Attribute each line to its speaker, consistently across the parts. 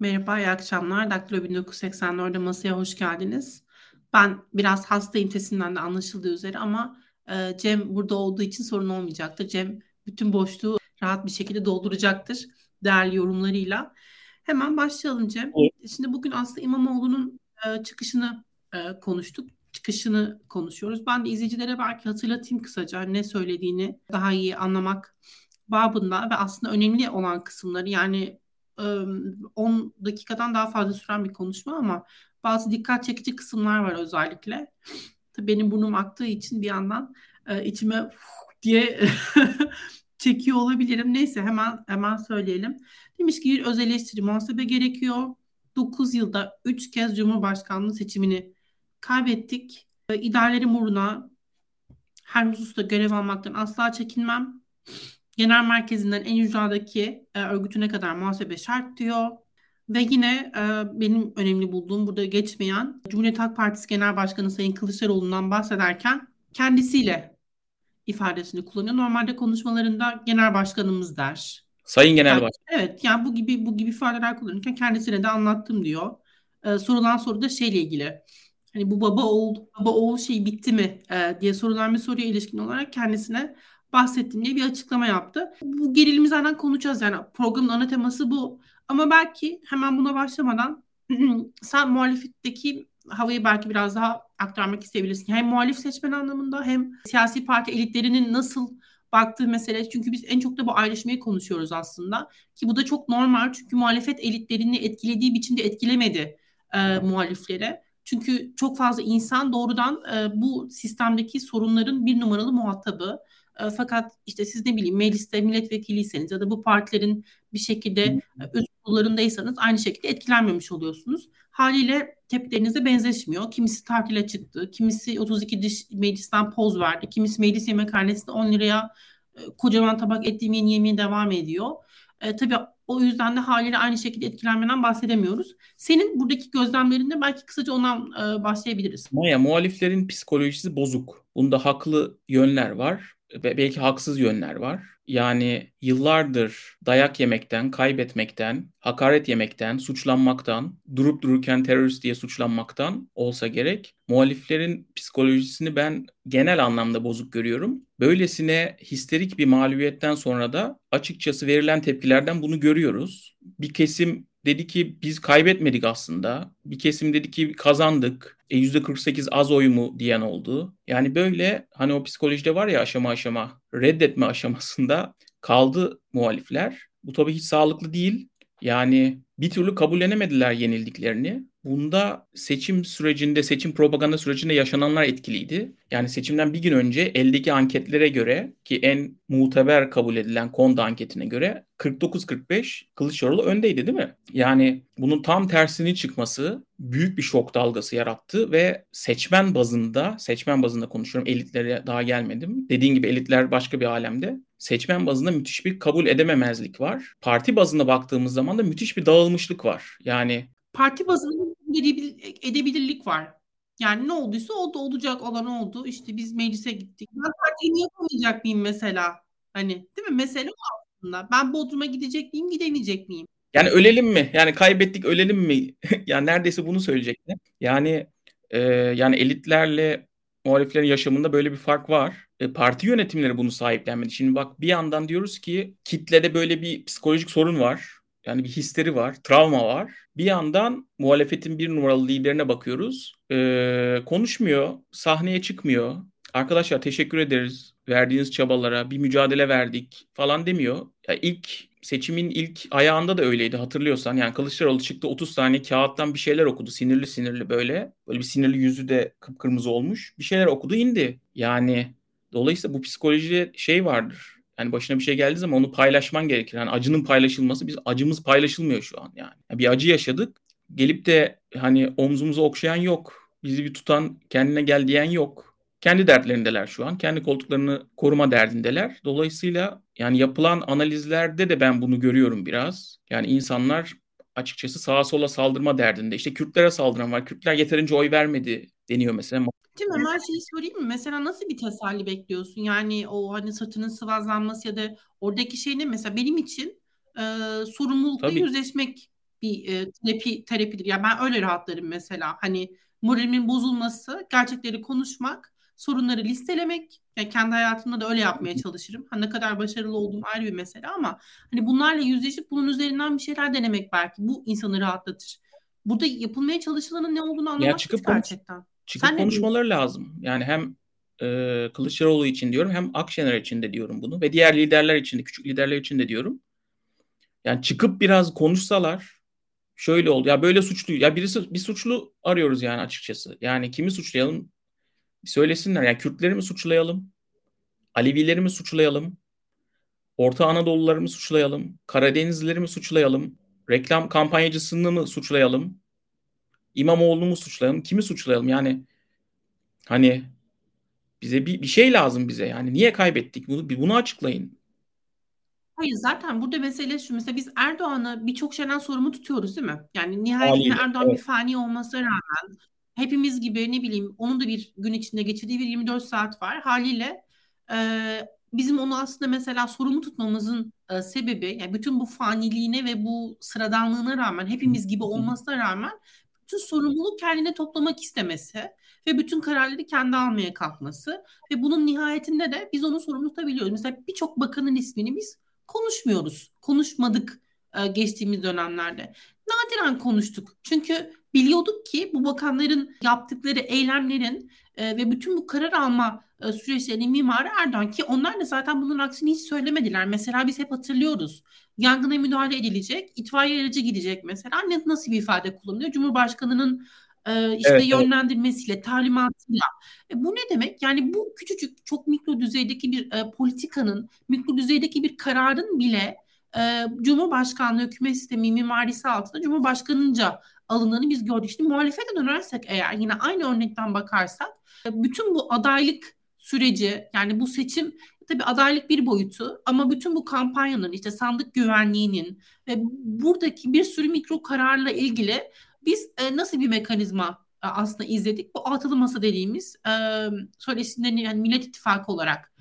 Speaker 1: Merhaba, iyi akşamlar. Daktilo 1984'de masaya hoş geldiniz. Ben biraz hastayım sesinden de anlaşıldığı üzere ama e, Cem burada olduğu için sorun olmayacaktır. Cem bütün boşluğu rahat bir şekilde dolduracaktır değerli yorumlarıyla. Hemen başlayalım Cem. Evet. Şimdi bugün aslında İmamoğlu'nun e, çıkışını e, konuştuk. Çıkışını konuşuyoruz. Ben de izleyicilere belki hatırlatayım kısaca ne söylediğini daha iyi anlamak babında ve aslında önemli olan kısımları yani 10 dakikadan daha fazla süren bir konuşma ama bazı dikkat çekici kısımlar var özellikle. Tabii benim burnum aktığı için bir yandan içime diye çekiyor olabilirim. Neyse hemen hemen söyleyelim. Demiş ki öz eleştiri muhasebe gerekiyor. 9 yılda 3 kez Cumhurbaşkanlığı seçimini kaybettik. İdarelerim uğruna her hususta görev almaktan asla çekinmem. Genel merkezinden en ücradaki e, örgütüne kadar muhasebe şart diyor. Ve yine e, benim önemli bulduğum burada geçmeyen Cumhuriyet Halk Partisi Genel Başkanı Sayın Kılıçdaroğlu'ndan bahsederken kendisiyle ifadesini kullanıyor. Normalde konuşmalarında genel başkanımız der.
Speaker 2: Sayın Genel yani, Başkan.
Speaker 1: Evet yani bu gibi bu gibi ifadeler kullanırken kendisine de anlattım diyor. Ee, sorulan soru da şeyle ilgili. Hani bu baba oğul baba oğul şey bitti mi e, diye sorulan bir soruya ilişkin olarak kendisine bahsettim diye bir açıklama yaptı. Bu gerilimi zaten konuşacağız yani programın ana teması bu. Ama belki hemen buna başlamadan sen muhalefetteki havayı belki biraz daha aktarmak isteyebilirsin. Hem muhalif seçmen anlamında hem siyasi parti elitlerinin nasıl baktığı mesele. Çünkü biz en çok da bu ayrışmayı konuşuyoruz aslında. Ki bu da çok normal çünkü muhalefet elitlerini etkilediği biçimde etkilemedi e, muhaliflere. Çünkü çok fazla insan doğrudan e, bu sistemdeki sorunların bir numaralı muhatabı. E, fakat işte siz ne bileyim mecliste milletvekiliyseniz ya da bu partilerin bir şekilde e, üst kurullarındaysanız aynı şekilde etkilenmemiş oluyorsunuz. Haliyle tepkilerinize benzeşmiyor. Kimisi tatile çıktı, kimisi 32 diş meclisten poz verdi, kimisi meclis yemekhanesinde 10 liraya e, kocaman tabak et yemeğini yemeye devam ediyor. E, tabii o yüzden de haliyle aynı şekilde etkilenmeden bahsedemiyoruz. Senin buradaki gözlemlerinde belki kısaca ondan e, başlayabiliriz.
Speaker 2: Maya muhaliflerin psikolojisi bozuk. Bunda haklı yönler var belki haksız yönler var. Yani yıllardır dayak yemekten, kaybetmekten, hakaret yemekten, suçlanmaktan, durup dururken terörist diye suçlanmaktan olsa gerek. Muhaliflerin psikolojisini ben genel anlamda bozuk görüyorum. Böylesine histerik bir mağlubiyetten sonra da açıkçası verilen tepkilerden bunu görüyoruz. Bir kesim dedi ki biz kaybetmedik aslında. Bir kesim dedi ki kazandık. E %48 az oy mu diyen oldu. Yani böyle hani o psikolojide var ya aşama aşama reddetme aşamasında kaldı muhalifler. Bu tabii hiç sağlıklı değil. Yani bir türlü kabullenemediler yenildiklerini. Bunda seçim sürecinde, seçim propaganda sürecinde yaşananlar etkiliydi. Yani seçimden bir gün önce eldeki anketlere göre ki en muteber kabul edilen Konda anketine göre 49-45 Kılıçdaroğlu öndeydi değil mi? Yani bunun tam tersini çıkması büyük bir şok dalgası yarattı ve seçmen bazında, seçmen bazında konuşuyorum elitlere daha gelmedim. Dediğin gibi elitler başka bir alemde. Seçmen bazında müthiş bir kabul edememezlik var. Parti bazında baktığımız zaman da müthiş bir dağılmışlık var. Yani
Speaker 1: parti bazında edebilirlik var. Yani ne olduysa oldu, olacak olan oldu. İşte biz meclise gittik. Ben partiyi yapamayacak mıyım mesela? Hani değil mi? Mesele o aslında. Ben Bodrum'a gidecek miyim, gidemeyecek miyim?
Speaker 2: Yani ölelim mi? Yani kaybettik ölelim mi? yani neredeyse bunu söyleyecekti. Yani e, yani elitlerle muhaliflerin yaşamında böyle bir fark var. E, parti yönetimleri bunu sahiplenmedi. Şimdi bak bir yandan diyoruz ki kitlede böyle bir psikolojik sorun var. Yani bir histeri var, travma var. Bir yandan muhalefetin bir numaralı liderine bakıyoruz. Ee, konuşmuyor, sahneye çıkmıyor. Arkadaşlar teşekkür ederiz verdiğiniz çabalara, bir mücadele verdik falan demiyor. Ya ilk seçimin ilk ayağında da öyleydi hatırlıyorsan. Yani Kılıçdaroğlu çıktı 30 saniye kağıttan bir şeyler okudu. Sinirli sinirli böyle. Böyle bir sinirli yüzü de kıpkırmızı olmuş. Bir şeyler okudu indi. Yani dolayısıyla bu psikoloji şey vardır yani başına bir şey geldiği zaman onu paylaşman gerekir. Yani acının paylaşılması biz acımız paylaşılmıyor şu an yani. yani bir acı yaşadık. Gelip de hani omzumuzu okşayan yok. Bizi bir tutan kendine gel diyen yok. Kendi dertlerindeler şu an. Kendi koltuklarını koruma derdindeler. Dolayısıyla yani yapılan analizlerde de ben bunu görüyorum biraz. Yani insanlar açıkçası sağa sola saldırma derdinde. İşte Kürtlere saldıran var. Kürtler yeterince oy vermedi deniyor mesela.
Speaker 1: Cem hemen şeyi sorayım mı? Mesela nasıl bir teselli bekliyorsun? Yani o hani saçının sıvazlanması ya da oradaki şey ne? Mesela benim için e, sorumlulukla Tabii. yüzleşmek bir e, terapi terapidir. Yani ben öyle rahatlarım mesela. Hani moralimin bozulması, gerçekleri konuşmak, sorunları listelemek. Yani kendi hayatımda da öyle yapmaya çalışırım. Ha, ne kadar başarılı olduğum ayrı bir mesele ama hani bunlarla yüzleşip bunun üzerinden bir şeyler denemek belki bu insanı rahatlatır. Burada yapılmaya çalışılanın ne olduğunu anlamak ya çıkıp gerçekten.
Speaker 2: Çıkıp Sen konuşmaları lazım. Yani hem e, Kılıçdaroğlu için diyorum hem Akşener için de diyorum bunu ve diğer liderler için de küçük liderler için de diyorum. Yani çıkıp biraz konuşsalar şöyle oldu. Ya böyle suçlu ya birisi bir suçlu arıyoruz yani açıkçası. Yani kimi suçlayalım? Söylesinler. Yani Kürtleri mi suçlayalım? Alevileri mi suçlayalım? Orta Anadoluları mı suçlayalım? Karadenizlileri mi suçlayalım? Reklam kampanyacısını mı suçlayalım? İmamoğlu'nu mu suçlayalım? Kimi suçlayalım? Yani hani bize bir, bir şey lazım bize. Yani niye kaybettik bunu? Bunu açıklayın.
Speaker 1: Hayır zaten burada mesele şu mesela biz Erdoğan'ı birçok şeyden sorumlu tutuyoruz değil mi? Yani nihayetinde Haliyle, Erdoğan evet. bir fani olmasına rağmen hepimiz gibi ne bileyim onun da bir gün içinde geçirdiği bir 24 saat var. Haliyle e, bizim onu aslında mesela sorumlu tutmamızın e, sebebi yani bütün bu faniliğine ve bu sıradanlığına rağmen hepimiz gibi olmasına rağmen bütün sorumluluğu kendine toplamak istemesi ve bütün kararları kendi almaya kalkması ve bunun nihayetinde de biz onu sorumlu tutabiliyoruz. Mesela birçok bakanın ismini biz konuşmuyoruz. Konuşmadık e, geçtiğimiz dönemlerde. Nadiren konuştuk. Çünkü biliyorduk ki bu bakanların yaptıkları eylemlerin e, ve bütün bu karar alma e, süreçlerinin mimarı Erdoğan ki onlar da zaten bunun aksini hiç söylemediler. Mesela biz hep hatırlıyoruz. Yangına müdahale edilecek, itfaiye aracı gidecek mesela. Ne, nasıl bir ifade kullanılıyor? Cumhurbaşkanının e, işte evet, yönlendirmesiyle, evet. talimatıyla. E, bu ne demek? Yani bu küçücük, çok mikro düzeydeki bir e, politikanın, mikro düzeydeki bir kararın bile e, Cumhurbaşkanlığı hükümet sistemi mimarisi altında Cumhurbaşkanınca alındığını biz gördük. Şimdi muhalefete dönersek eğer yine aynı örnekten bakarsak e, bütün bu adaylık süreci yani bu seçim tabii adaylık bir boyutu ama bütün bu kampanyanın işte sandık güvenliğinin ve buradaki bir sürü mikro kararla ilgili biz e, nasıl bir mekanizma e, aslında izledik? Bu altılı masa dediğimiz e, söylesinlerini yani Millet İttifakı olarak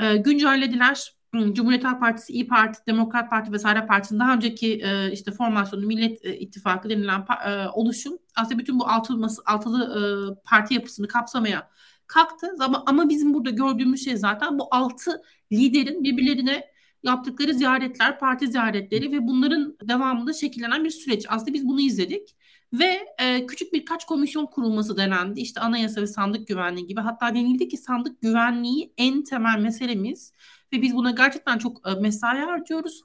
Speaker 1: e, güncellediler. Cumhuriyet Halk Partisi, İyi Parti, Demokrat Parti vesaire Partisi'nin daha önceki e, işte formasyonu Millet e, İttifakı denilen e, oluşum aslında bütün bu altılı, altılı e, parti yapısını kapsamaya kalktı. Ama, ama bizim burada gördüğümüz şey zaten bu altı liderin birbirlerine yaptıkları ziyaretler, parti ziyaretleri ve bunların devamında şekillenen bir süreç. Aslında biz bunu izledik. Ve e, küçük birkaç komisyon kurulması denendi. İşte anayasa ve sandık güvenliği gibi. Hatta denildi ki sandık güvenliği en temel meselemiz. Ve biz buna gerçekten çok e, mesai harcıyoruz.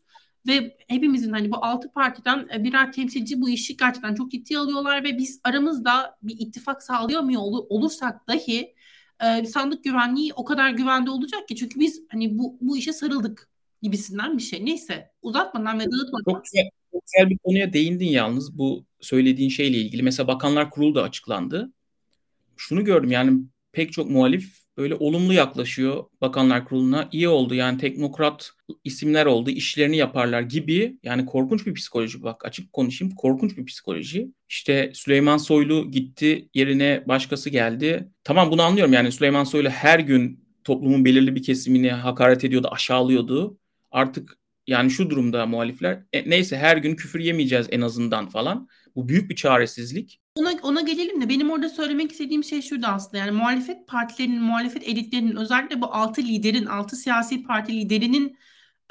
Speaker 1: Ve hepimizin hani bu altı partiden e, birer temsilci bu işi gerçekten çok ciddi alıyorlar. Ve biz aramızda bir ittifak sağlayamıyor ol, olursak dahi e, sandık güvenliği o kadar güvende olacak ki. Çünkü biz hani bu, bu işe sarıldık gibisinden bir şey. Neyse uzatmadan ve dağıtmadan.
Speaker 2: Çok güzel, çok güzel bir konuya değindin yalnız bu söylediğin şeyle ilgili. Mesela Bakanlar Kurulu da açıklandı. Şunu gördüm yani pek çok muhalif böyle olumlu yaklaşıyor Bakanlar Kurulu'na. İyi oldu yani teknokrat isimler oldu, işlerini yaparlar gibi. Yani korkunç bir psikoloji bak açık konuşayım. Korkunç bir psikoloji. İşte Süleyman Soylu gitti, yerine başkası geldi. Tamam bunu anlıyorum yani Süleyman Soylu her gün toplumun belirli bir kesimini hakaret ediyordu, aşağılıyordu. Artık yani şu durumda muhalifler e, neyse her gün küfür yemeyeceğiz en azından falan. Bu büyük bir çaresizlik.
Speaker 1: Ona, ona gelelim de benim orada söylemek istediğim şey şurada aslında yani muhalefet partilerinin, muhalefet elitlerinin özellikle bu altı liderin, altı siyasi parti liderinin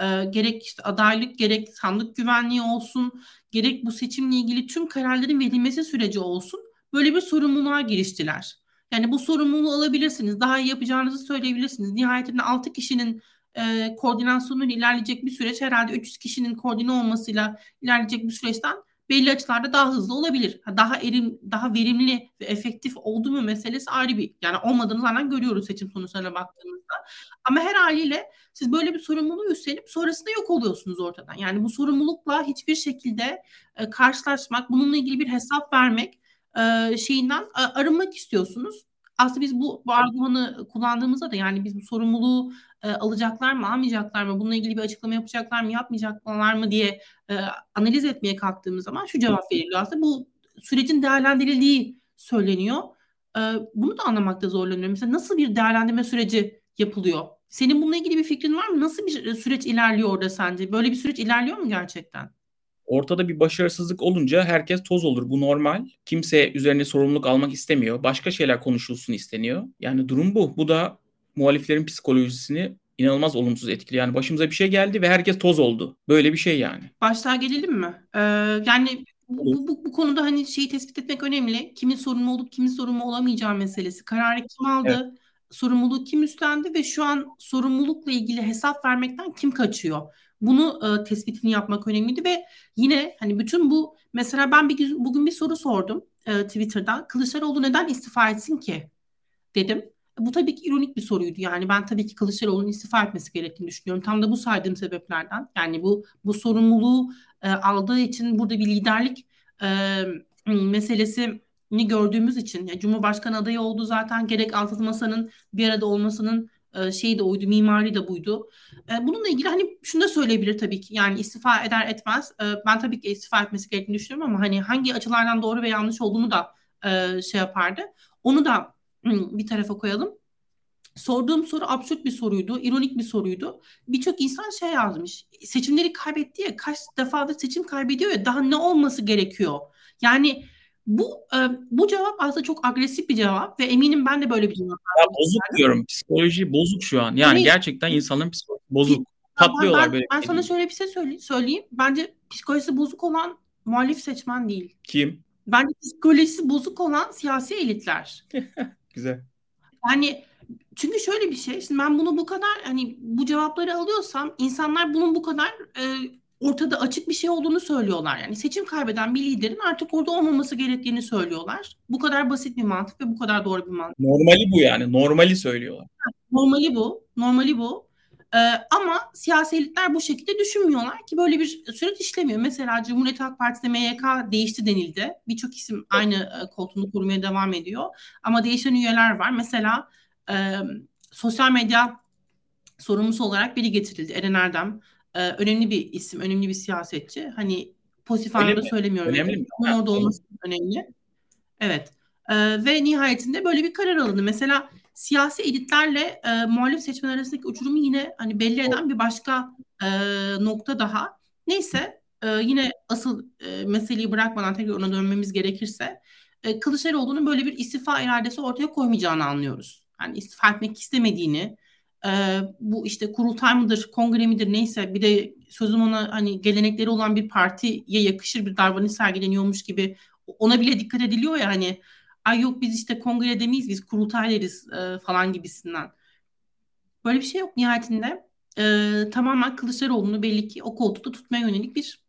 Speaker 1: e, gerek işte adaylık gerek sandık güvenliği olsun gerek bu seçimle ilgili tüm kararların verilmesi süreci olsun böyle bir sorumluluğa giriştiler. Yani bu sorumluluğu alabilirsiniz. Daha iyi yapacağınızı söyleyebilirsiniz. Nihayetinde 6 kişinin e, koordinasyonuyla ilerleyecek bir süreç herhalde 300 kişinin koordine olmasıyla ilerleyecek bir süreçten belli açılarda daha hızlı olabilir. Daha erim, daha verimli ve efektif oldu mu meselesi ayrı bir yani olmadığını zaten görüyoruz seçim sonuçlarına baktığımızda. Ama her haliyle siz böyle bir sorumluluğu üstlenip sonrasında yok oluyorsunuz ortadan. Yani bu sorumlulukla hiçbir şekilde e, karşılaşmak, bununla ilgili bir hesap vermek e, şeyinden arınmak istiyorsunuz. Aslında biz bu, bu argümanı kullandığımızda da yani biz bu sorumluluğu e, alacaklar mı, almayacaklar mı, bununla ilgili bir açıklama yapacaklar mı, yapmayacaklar mı diye e, analiz etmeye kalktığımız zaman şu cevap veriliyor aslında. Bu sürecin değerlendirildiği söyleniyor. E, bunu da anlamakta zorlanıyorum. Mesela nasıl bir değerlendirme süreci yapılıyor? Senin bununla ilgili bir fikrin var mı? Nasıl bir süreç ilerliyor orada sence? Böyle bir süreç ilerliyor mu gerçekten?
Speaker 2: Ortada bir başarısızlık olunca herkes toz olur. Bu normal. Kimse üzerine sorumluluk almak istemiyor. Başka şeyler konuşulsun isteniyor. Yani durum bu. Bu da muhaliflerin psikolojisini inanılmaz olumsuz etkiliyor. Yani başımıza bir şey geldi ve herkes toz oldu. Böyle bir şey yani.
Speaker 1: Başlığa gelelim mi? Ee, yani bu, bu, bu konuda hani şeyi tespit etmek önemli. Kimin sorumlu olup kimin sorumlu olamayacağı meselesi. Kararı kim aldı? Evet. Sorumluluğu kim üstlendi ve şu an sorumlulukla ilgili hesap vermekten kim kaçıyor? Bunu e, tespitini yapmak önemliydi ve yine hani bütün bu mesela ben bir bugün bir soru sordum e, Twitter'da. Kılıçdaroğlu neden istifa etsin ki? dedim. Bu tabii ki ironik bir soruydu. Yani ben tabii ki Kılıçdaroğlu'nun istifa etmesi gerektiğini düşünüyorum. Tam da bu saydığım sebeplerden. Yani bu bu sorumluluğu e, aldığı için burada bir liderlik e, meselesini gördüğümüz için yani Cumhurbaşkanı adayı oldu zaten gerek altılı masanın bir arada olmasının e, şeyi de oydu, mimari de buydu. E, bununla ilgili hani şunu da söyleyebilir tabii ki. Yani istifa eder etmez. E, ben tabii ki istifa etmesi gerektiğini düşünüyorum ama hani hangi açılardan doğru ve yanlış olduğunu da e, şey yapardı. Onu da bir tarafa koyalım. Sorduğum soru absürt bir soruydu, ironik bir soruydu. Birçok insan şey yazmış. Seçimleri kaybetti ya, kaç defadır seçim kaybediyor ya, daha ne olması gerekiyor? Yani bu e, bu cevap aslında çok agresif bir cevap ve eminim ben de böyle bir cevap
Speaker 2: Ya bozuk diyorum. Psikoloji bozuk şu an. Yani, yani gerçekten insanların psikolojisi bozuk. Patlıyorlar
Speaker 1: ben,
Speaker 2: böyle.
Speaker 1: Ben sana şöyle bir şey söyleyeyim, söyleyeyim. Bence psikolojisi bozuk olan muhalif seçmen değil.
Speaker 2: Kim?
Speaker 1: Bence psikolojisi bozuk olan siyasi elitler.
Speaker 2: Güzel.
Speaker 1: Yani çünkü şöyle bir şey. Şimdi ben bunu bu kadar hani bu cevapları alıyorsam insanlar bunun bu kadar e, ortada açık bir şey olduğunu söylüyorlar. Yani seçim kaybeden bir liderin artık orada olmaması gerektiğini söylüyorlar. Bu kadar basit bir mantık ve bu kadar doğru bir mantık.
Speaker 2: Normali bu yani. Normali söylüyorlar.
Speaker 1: Normali bu. Normali bu. Ee, ama siyasi elitler bu şekilde düşünmüyorlar ki böyle bir süreç işlemiyor. Mesela Cumhuriyet Halk Partisi'de MYK değişti denildi. Birçok isim aynı e, koltuğunu kurmaya devam ediyor. Ama değişen üyeler var. Mesela e, sosyal medya sorumlusu olarak biri getirildi. Eren Erdem. E, önemli bir isim, önemli bir siyasetçi. Hani pozitif anlamda söylemiyorum. Önemli mi? Onun orada olması önemli. Evet. E, ve nihayetinde böyle bir karar alındı. Mesela siyasi elitlerle e, muhalif seçmen arasındaki uçurumu yine hani belli eden bir başka e, nokta daha. Neyse e, yine asıl e, meseleyi bırakmadan tekrar ona dönmemiz gerekirse e, Kılıçdaroğlu'nun böyle bir istifa iradesi ortaya koymayacağını anlıyoruz. Yani istifa etmek istemediğini, e, bu işte kurultay mıdır, kongre midir neyse bir de sözüm ona hani gelenekleri olan bir partiye yakışır bir davranış sergileniyormuş gibi ona bile dikkat ediliyor ya hani ay yok biz işte kongrede miyiz biz kurultayleriz e, falan gibisinden. Böyle bir şey yok nihayetinde. E, tamamen Kılıçdaroğlu'nu belli ki o koltukta tutmaya yönelik bir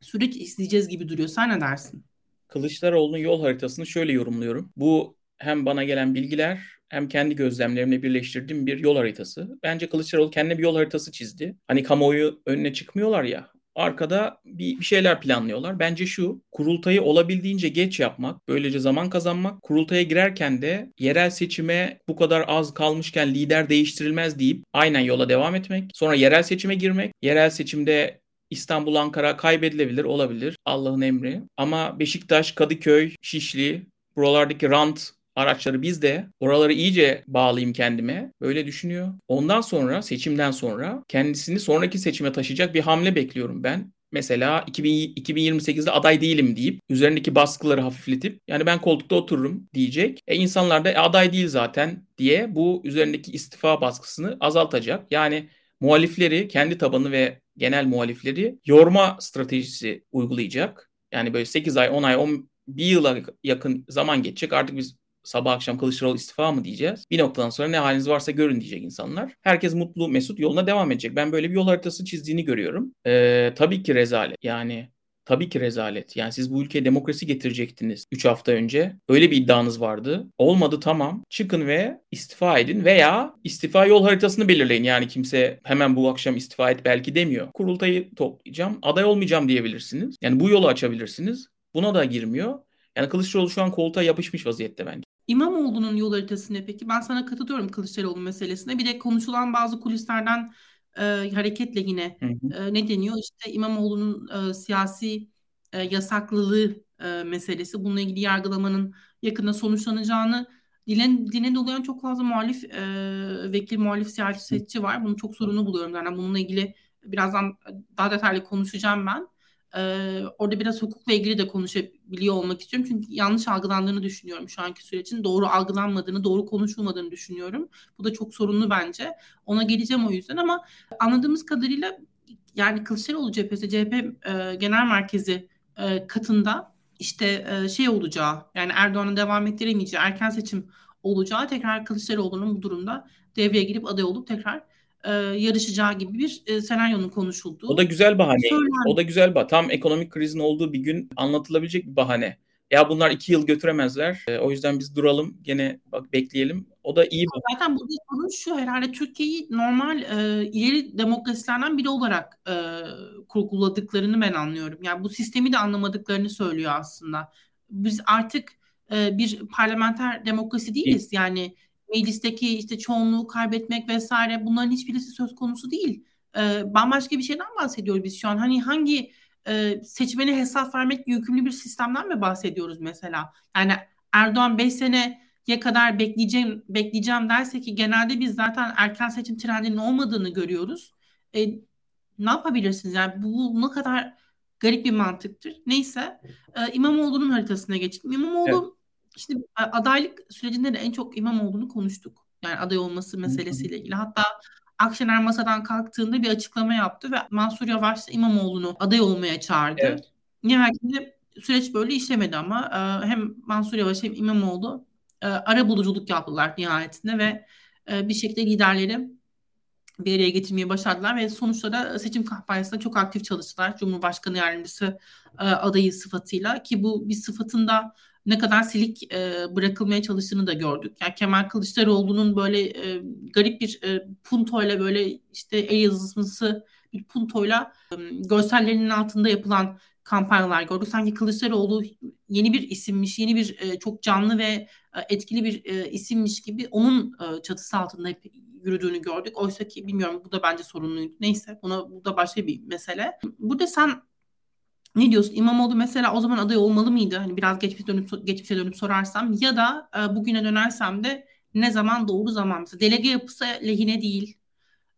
Speaker 1: süreç izleyeceğiz gibi duruyor. Sen ne dersin?
Speaker 2: Kılıçdaroğlu'nun yol haritasını şöyle yorumluyorum. Bu hem bana gelen bilgiler hem kendi gözlemlerimle birleştirdiğim bir yol haritası. Bence Kılıçdaroğlu kendine bir yol haritası çizdi. Hani kamuoyu önüne çıkmıyorlar ya arkada bir, bir şeyler planlıyorlar. Bence şu kurultayı olabildiğince geç yapmak, böylece zaman kazanmak, kurultaya girerken de yerel seçime bu kadar az kalmışken lider değiştirilmez deyip aynen yola devam etmek. Sonra yerel seçime girmek. Yerel seçimde İstanbul, Ankara kaybedilebilir, olabilir. Allah'ın emri. Ama Beşiktaş, Kadıköy, Şişli, buralardaki rant araçları biz de oraları iyice bağlayayım kendime. Böyle düşünüyor. Ondan sonra seçimden sonra kendisini sonraki seçime taşıyacak bir hamle bekliyorum ben. Mesela 2000, 2028'de aday değilim deyip üzerindeki baskıları hafifletip yani ben koltukta otururum diyecek. E insanlar da e, aday değil zaten diye bu üzerindeki istifa baskısını azaltacak. Yani muhalifleri kendi tabanı ve genel muhalifleri yorma stratejisi uygulayacak. Yani böyle 8 ay, 10 ay, 10, bir yıla yakın zaman geçecek. Artık biz sabah akşam Kılıçdaroğlu istifa mı diyeceğiz? Bir noktadan sonra ne haliniz varsa görün diyecek insanlar. Herkes mutlu, mesut yoluna devam edecek. Ben böyle bir yol haritası çizdiğini görüyorum. Ee, tabii ki rezalet. Yani Tabii ki rezalet. Yani siz bu ülkeye demokrasi getirecektiniz 3 hafta önce. Öyle bir iddianız vardı. Olmadı tamam. Çıkın ve istifa edin veya istifa yol haritasını belirleyin. Yani kimse hemen bu akşam istifa et belki demiyor. Kurultayı toplayacağım, aday olmayacağım diyebilirsiniz. Yani bu yolu açabilirsiniz. Buna da girmiyor. Yani Kılıçdaroğlu şu an koltuğa yapışmış vaziyette bence.
Speaker 1: İmamoğlu'nun yol haritası ne peki? Ben sana katılıyorum Kılıçdaroğlu meselesine. Bir de konuşulan bazı kulislerden e, hareketle yine E, ne deniyor? İşte İmamoğlu'nun e, siyasi e, yasaklılığı e, meselesi. Bununla ilgili yargılamanın yakında sonuçlanacağını dilen, diline dolayan çok fazla muhalif e, vekil, muhalif siyasetçi var. Bunu çok sorunu buluyorum. Yani bununla ilgili birazdan daha detaylı konuşacağım ben. E, orada biraz hukukla ilgili de konuşabiliyor olmak istiyorum. Çünkü yanlış algılandığını düşünüyorum şu anki sürecin. Doğru algılanmadığını, doğru konuşulmadığını düşünüyorum. Bu da çok sorunlu bence. Ona geleceğim o yüzden ama anladığımız kadarıyla yani Kılıçdaroğlu cephesi, CHP e, Genel Merkezi e, katında işte e, şey olacağı yani Erdoğan'ın devam ettiremeyeceği erken seçim olacağı tekrar Kılıçdaroğlu'nun bu durumda devreye girip aday olup tekrar e, yarışacağı gibi bir e, senaryonun konuşulduğu.
Speaker 2: O da güzel bahane. O da güzel bahane. Tam ekonomik krizin olduğu bir gün anlatılabilecek bir bahane. Ya bunlar iki yıl götüremezler. E, o yüzden biz duralım. Gene bak bekleyelim. O da iyi.
Speaker 1: Bir... Zaten burada sorun şu herhalde Türkiye'yi normal e, ileri demokrasilerden biri olarak e, kurguladıklarını ben anlıyorum. Yani bu sistemi de anlamadıklarını söylüyor aslında. Biz artık e, bir parlamenter demokrasi değiliz. Yani meclisteki işte çoğunluğu kaybetmek vesaire bunların hiçbirisi söz konusu değil. E, bambaşka bir şeyden bahsediyoruz biz şu an. Hani hangi e, seçmene hesap vermek yükümlü bir sistemden mi bahsediyoruz mesela? Yani Erdoğan 5 seneye kadar bekleyeceğim bekleyeceğim derse ki genelde biz zaten erken seçim trendinin olmadığını görüyoruz. E, ne yapabilirsiniz? Yani bu, bu ne kadar garip bir mantıktır. Neyse e, İmamoğlu'nun haritasına geçtim. İmamoğlu evet Şimdi adaylık sürecinde de en çok İmamoğlu'nu konuştuk. Yani aday olması meselesiyle ilgili. Hatta Akşener masadan kalktığında bir açıklama yaptı ve Mansur Yavaş da İmamoğlu'nu aday olmaya çağırdı. Evet. Nihayetinde süreç böyle işlemedi ama e, hem Mansur Yavaş hem İmamoğlu e, ara buluculuk yaptılar nihayetinde ve e, bir şekilde liderleri bir araya getirmeyi başardılar ve sonuçta da seçim kampanyasında çok aktif çalıştılar. Cumhurbaşkanı yardımcısı adayı sıfatıyla ki bu bir sıfatında ne kadar silik e, bırakılmaya çalıştığını da gördük. Yani Kemal Kılıçdaroğlu'nun böyle e, garip bir e, puntoyla böyle işte el yazısı bir puntoyla e, görsellerinin altında yapılan kampanyalar gördük. Sanki Kılıçdaroğlu yeni bir isimmiş, yeni bir e, çok canlı ve e, etkili bir e, isimmiş gibi onun e, çatısı altında hep yürüdüğünü gördük. Oysa ki bilmiyorum bu da bence sorunluydu. Neyse buna bu da başka bir mesele. Burada sen ne diyorsun? İmamoğlu mesela o zaman aday olmalı mıydı? Hani biraz geçmişe dönüp geçmişe dönüp sorarsam ya da e, bugüne dönersem de ne zaman doğru zaman mesela delege yapısı lehine değil.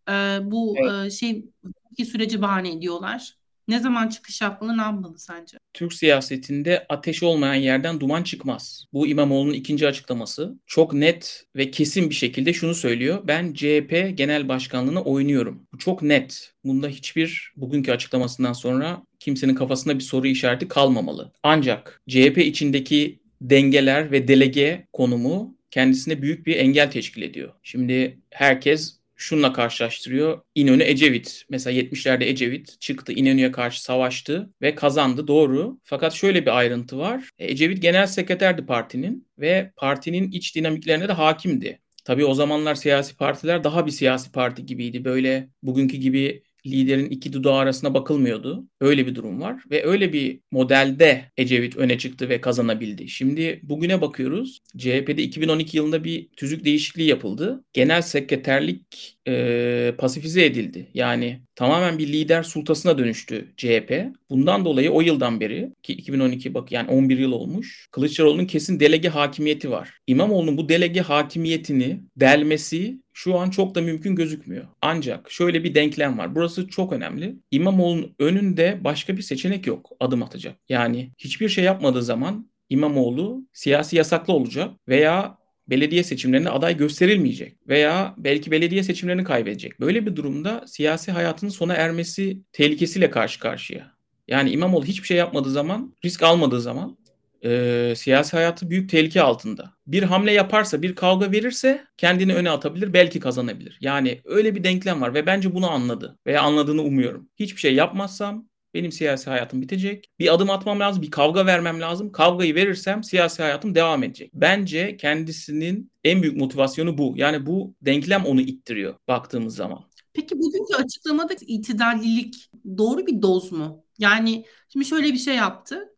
Speaker 1: E, bu evet. e, şey iki süreci bahane ediyorlar. Ne zaman çıkış yapmalı, ne yapmalı sence?
Speaker 2: Türk siyasetinde ateş olmayan yerden duman çıkmaz. Bu İmamoğlu'nun ikinci açıklaması. Çok net ve kesin bir şekilde şunu söylüyor. Ben CHP genel başkanlığını oynuyorum. Bu çok net. Bunda hiçbir bugünkü açıklamasından sonra kimsenin kafasında bir soru işareti kalmamalı. Ancak CHP içindeki dengeler ve delege konumu kendisine büyük bir engel teşkil ediyor. Şimdi herkes şunla karşılaştırıyor. İnönü Ecevit. Mesela 70'lerde Ecevit çıktı İnönü'ye karşı savaştı ve kazandı doğru. Fakat şöyle bir ayrıntı var. E, Ecevit genel sekreterdi partinin ve partinin iç dinamiklerine de hakimdi. Tabii o zamanlar siyasi partiler daha bir siyasi parti gibiydi. Böyle bugünkü gibi liderin iki dudağı arasına bakılmıyordu. Öyle bir durum var ve öyle bir modelde Ecevit öne çıktı ve kazanabildi. Şimdi bugüne bakıyoruz. CHP'de 2012 yılında bir tüzük değişikliği yapıldı. Genel sekreterlik e, pasifize edildi. Yani tamamen bir lider sultasına dönüştü CHP. Bundan dolayı o yıldan beri ki 2012 bak yani 11 yıl olmuş. Kılıçdaroğlu'nun kesin delege hakimiyeti var. İmamoğlu'nun bu delege hakimiyetini delmesi şu an çok da mümkün gözükmüyor. Ancak şöyle bir denklem var. Burası çok önemli. İmamoğlu'nun önünde başka bir seçenek yok adım atacak. Yani hiçbir şey yapmadığı zaman İmamoğlu siyasi yasaklı olacak veya belediye seçimlerinde aday gösterilmeyecek veya belki belediye seçimlerini kaybedecek. Böyle bir durumda siyasi hayatının sona ermesi tehlikesiyle karşı karşıya. Yani İmamoğlu hiçbir şey yapmadığı zaman, risk almadığı zaman e, siyasi hayatı büyük tehlike altında. Bir hamle yaparsa, bir kavga verirse kendini öne atabilir, belki kazanabilir. Yani öyle bir denklem var ve bence bunu anladı veya anladığını umuyorum. Hiçbir şey yapmazsam benim siyasi hayatım bitecek. Bir adım atmam lazım, bir kavga vermem lazım. Kavgayı verirsem siyasi hayatım devam edecek. Bence kendisinin en büyük motivasyonu bu. Yani bu denklem onu ittiriyor baktığımız zaman.
Speaker 1: Peki bugünkü açıklamada itidallilik doğru bir doz mu? Yani şimdi şöyle bir şey yaptı.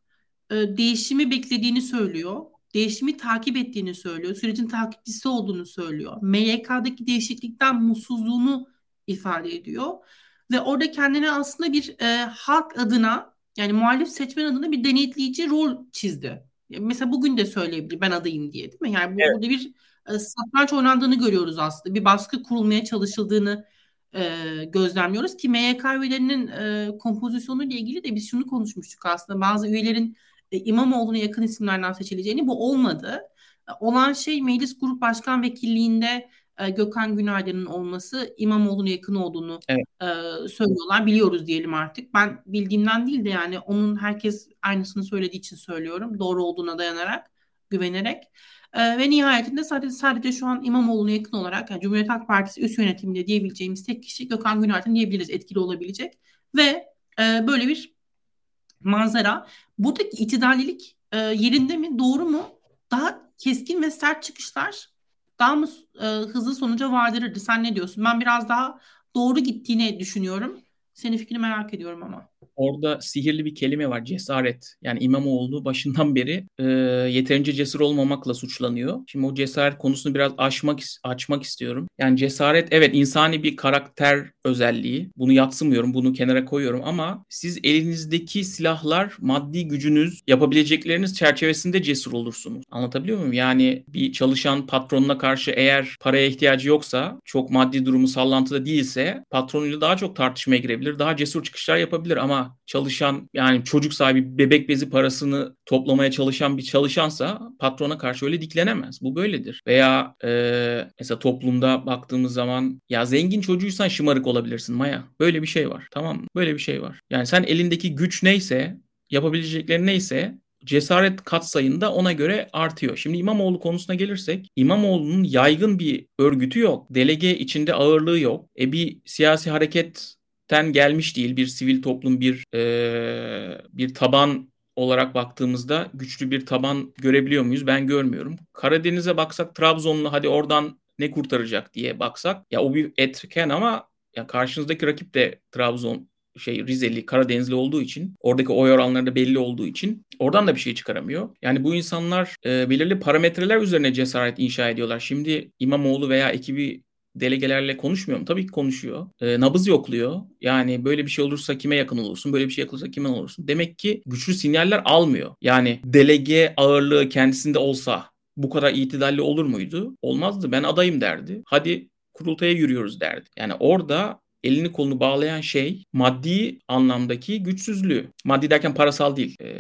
Speaker 1: Ee, değişimi beklediğini söylüyor. Değişimi takip ettiğini söylüyor. Sürecin takipçisi olduğunu söylüyor. MYK'daki değişiklikten mutsuzluğunu ifade ediyor. Ve orada kendine aslında bir e, halk adına yani muhalif seçmen adına bir denetleyici rol çizdi. Mesela bugün de söyleyebilir ben adayım diye değil mi? Yani evet. burada bir e, satranç oynandığını görüyoruz aslında. Bir baskı kurulmaya çalışıldığını e, gözlemliyoruz ki MYK üyelerinin e, kompozisyonu ile ilgili de biz şunu konuşmuştuk aslında. Bazı üyelerin e, İmamoğlu'na yakın isimlerden seçileceğini bu olmadı. E, olan şey meclis grup başkan vekilliğinde e, Gökhan Günaydın'ın olması İmamoğlu'na yakın olduğunu evet. e, söylüyorlar. Biliyoruz diyelim artık. Ben bildiğimden değil de yani onun herkes aynısını söylediği için söylüyorum. Doğru olduğuna dayanarak, güvenerek. E, ve nihayetinde sadece sadece şu an İmamoğlu'na yakın olarak yani Cumhuriyet Halk Partisi üst yönetiminde diyebileceğimiz tek kişi Gökhan Günaydın diyebiliriz etkili olabilecek. Ve e, böyle bir manzara. Buradaki itidallilik e, yerinde mi? Doğru mu? Daha keskin ve sert çıkışlar daha mı e, hızlı sonuca vardırırdı? Sen ne diyorsun? Ben biraz daha doğru gittiğini düşünüyorum. Senin fikrini merak ediyorum ama.
Speaker 2: Orada sihirli bir kelime var cesaret. Yani İmamoğlu başından beri e, yeterince cesur olmamakla suçlanıyor. Şimdi o cesaret konusunu biraz açmak açmak istiyorum. Yani cesaret evet insani bir karakter özelliği. Bunu yatsımıyorum, bunu kenara koyuyorum ama siz elinizdeki silahlar maddi gücünüz, yapabilecekleriniz çerçevesinde cesur olursunuz. Anlatabiliyor muyum? Yani bir çalışan patronuna karşı eğer paraya ihtiyacı yoksa, çok maddi durumu sallantıda değilse patronuyla daha çok tartışmaya girebilir, daha cesur çıkışlar yapabilir ama çalışan yani çocuk sahibi bebek bezi parasını toplamaya çalışan bir çalışansa patrona karşı öyle diklenemez. Bu böyledir. Veya e, mesela toplumda baktığımız zaman ya zengin çocuğuysan şımarık olabilirsin Maya. Böyle bir şey var. Tamam mı? Böyle bir şey var. Yani sen elindeki güç neyse, yapabileceklerin neyse cesaret katsayında ona göre artıyor. Şimdi İmamoğlu konusuna gelirsek İmamoğlu'nun yaygın bir örgütü yok. Delege içinde ağırlığı yok. E bir siyasi hareketten gelmiş değil. Bir sivil toplum bir e, bir taban olarak baktığımızda güçlü bir taban görebiliyor muyuz? Ben görmüyorum. Karadeniz'e baksak Trabzonlu hadi oradan ne kurtaracak diye baksak ya o bir etken ama ya karşınızdaki rakip de Trabzon şey Rizeli, Karadenizli olduğu için oradaki oy oranları da belli olduğu için oradan da bir şey çıkaramıyor. Yani bu insanlar e, belirli parametreler üzerine cesaret inşa ediyorlar. Şimdi İmamoğlu veya ekibi delegelerle konuşmuyor mu? Tabii ki konuşuyor. E, nabız yokluyor. Yani böyle bir şey olursa kime yakın olursun? Böyle bir şey yapılırsa kime olursun? Demek ki güçlü sinyaller almıyor. Yani delege ağırlığı kendisinde olsa bu kadar itidalli olur muydu? Olmazdı. Ben adayım derdi. Hadi kurultaya yürüyoruz derdi. Yani orada elini kolunu bağlayan şey maddi anlamdaki güçsüzlüğü. Maddi derken parasal değil, e,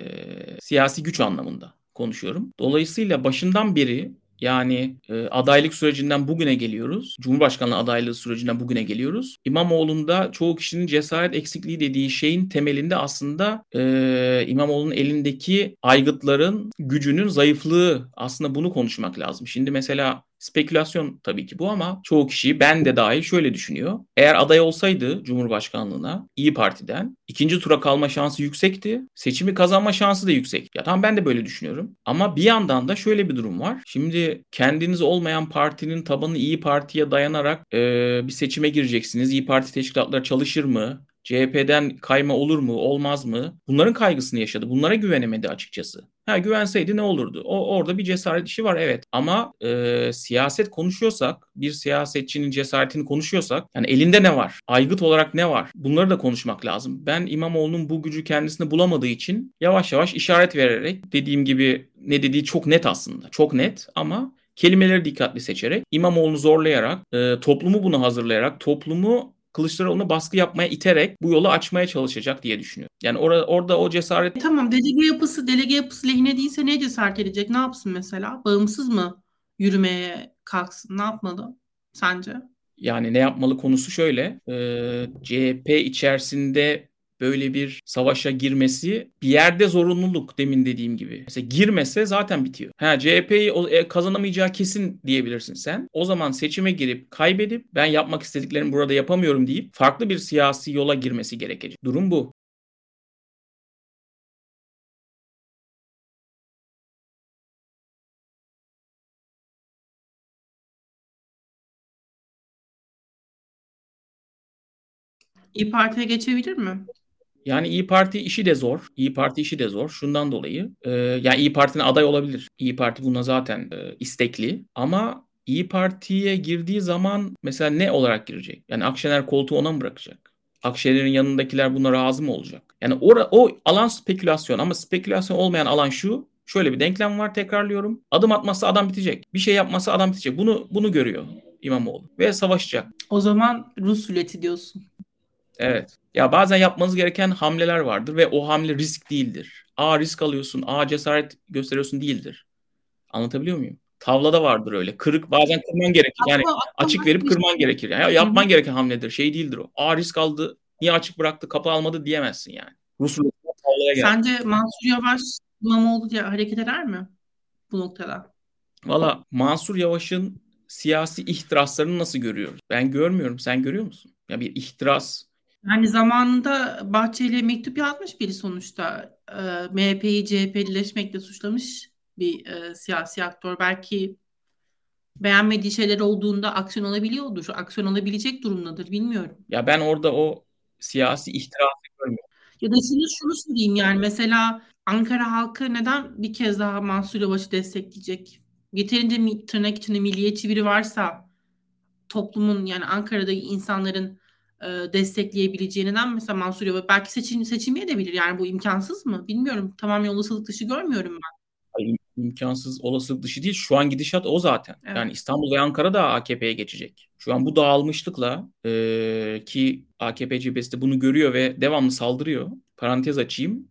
Speaker 2: siyasi güç anlamında konuşuyorum. Dolayısıyla başından beri yani e, adaylık sürecinden bugüne geliyoruz. Cumhurbaşkanlığı adaylığı sürecinden bugüne geliyoruz. İmamoğlu'nda çoğu kişinin cesaret eksikliği dediği şeyin temelinde aslında e, İmamoğlu'nun elindeki aygıtların gücünün zayıflığı aslında bunu konuşmak lazım. Şimdi mesela Spekülasyon tabii ki bu ama çoğu kişi ben de dahil şöyle düşünüyor. Eğer aday olsaydı Cumhurbaşkanlığına İyi Parti'den ikinci tura kalma şansı yüksekti. Seçimi kazanma şansı da yüksek. Ya tamam ben de böyle düşünüyorum. Ama bir yandan da şöyle bir durum var. Şimdi kendiniz olmayan partinin tabanı İyi Parti'ye dayanarak e, bir seçime gireceksiniz. İyi Parti teşkilatları çalışır mı? CHP'den kayma olur mu, olmaz mı? Bunların kaygısını yaşadı. Bunlara güvenemedi açıkçası. Ha güvenseydi ne olurdu? O orada bir cesaret işi var evet. Ama e, siyaset konuşuyorsak, bir siyasetçinin cesaretini konuşuyorsak, yani elinde ne var? Aygıt olarak ne var? Bunları da konuşmak lazım. Ben İmamoğlu'nun bu gücü kendisinde bulamadığı için yavaş yavaş işaret vererek dediğim gibi ne dediği çok net aslında. Çok net ama kelimeleri dikkatli seçerek, İmamoğlu'nu zorlayarak, e, toplumu bunu hazırlayarak, toplumu Kılıçdaroğlu'nu baskı yapmaya iterek bu yolu açmaya çalışacak diye düşünüyorum. Yani orada orada o cesaret...
Speaker 1: E, tamam delege yapısı delege yapısı lehine değilse ne cesaret edecek? Ne yapsın mesela? Bağımsız mı yürümeye kalksın? Ne yapmalı sence?
Speaker 2: Yani ne yapmalı konusu şöyle. E, CHP içerisinde böyle bir savaşa girmesi bir yerde zorunluluk demin dediğim gibi. Mesela girmese zaten bitiyor. Ha CHP'yi e, kazanamayacağı kesin diyebilirsin sen. O zaman seçime girip kaybedip ben yapmak istediklerimi burada yapamıyorum deyip farklı bir siyasi yola girmesi gerekecek. Durum bu.
Speaker 1: İyi Parti'ye geçebilir mi?
Speaker 2: Yani İyi Parti işi de zor. İyi Parti işi de zor. Şundan dolayı. E, yani İyi Parti'nin aday olabilir. İyi Parti buna zaten e, istekli. Ama İyi Parti'ye girdiği zaman mesela ne olarak girecek? Yani Akşener koltuğu ona mı bırakacak? Akşener'in yanındakiler buna razı mı olacak? Yani ora, o alan spekülasyon ama spekülasyon olmayan alan şu. Şöyle bir denklem var tekrarlıyorum. Adım atmazsa adam bitecek. Bir şey yapmazsa adam bitecek. Bunu bunu görüyor İmamoğlu ve savaşacak.
Speaker 1: O zaman Rus ruleti diyorsun.
Speaker 2: Evet. Ya bazen yapmanız gereken hamleler vardır ve o hamle risk değildir. A risk alıyorsun, A cesaret gösteriyorsun değildir. Anlatabiliyor muyum? Tavlada vardır öyle. Kırık bazen kırman gerekir. Yani açık verip kırman gerekir. Yani yapman gereken hamledir. Şey değildir o. A risk aldı, niye açık bıraktı, kapı almadı diyemezsin yani. Rus
Speaker 1: tavlaya Sence Mansur Yavaş İmamoğlu diye hareket eder mi bu noktada?
Speaker 2: Valla Mansur Yavaş'ın siyasi ihtiraslarını nasıl görüyoruz? Ben görmüyorum. Sen görüyor musun? Ya bir ihtiras.
Speaker 1: Yani zamanında Bahçeli'ye mektup yazmış biri sonuçta. E, MHP'yi CHP'lileşmekle suçlamış bir e, siyasi aktör. Belki beğenmediği şeyler olduğunda aksiyon alabiliyordur. Aksiyon alabilecek durumdadır bilmiyorum.
Speaker 2: Ya ben orada o siyasi ihtirası görmüyorum.
Speaker 1: Ya da şunu, şunu söyleyeyim yani mesela Ankara halkı neden bir kez daha Mansur Yavaş'ı destekleyecek? Yeterince tırnak içinde milliyetçi biri varsa toplumun yani Ankara'daki insanların e, destekleyebileceği neden mesela Mansur Yavaş belki seçim seçilmeyebilir yani bu imkansız mı? Bilmiyorum. Tamam olasılık dışı görmüyorum ben.
Speaker 2: Hayır, imkansız olasılık dışı değil. Şu an gidişat o zaten. Evet. Yani İstanbul ve Ankara da AKP'ye geçecek. Şu an bu dağılmışlıkla e, ki AKP cephesi de bunu görüyor ve devamlı saldırıyor. Parantez açayım.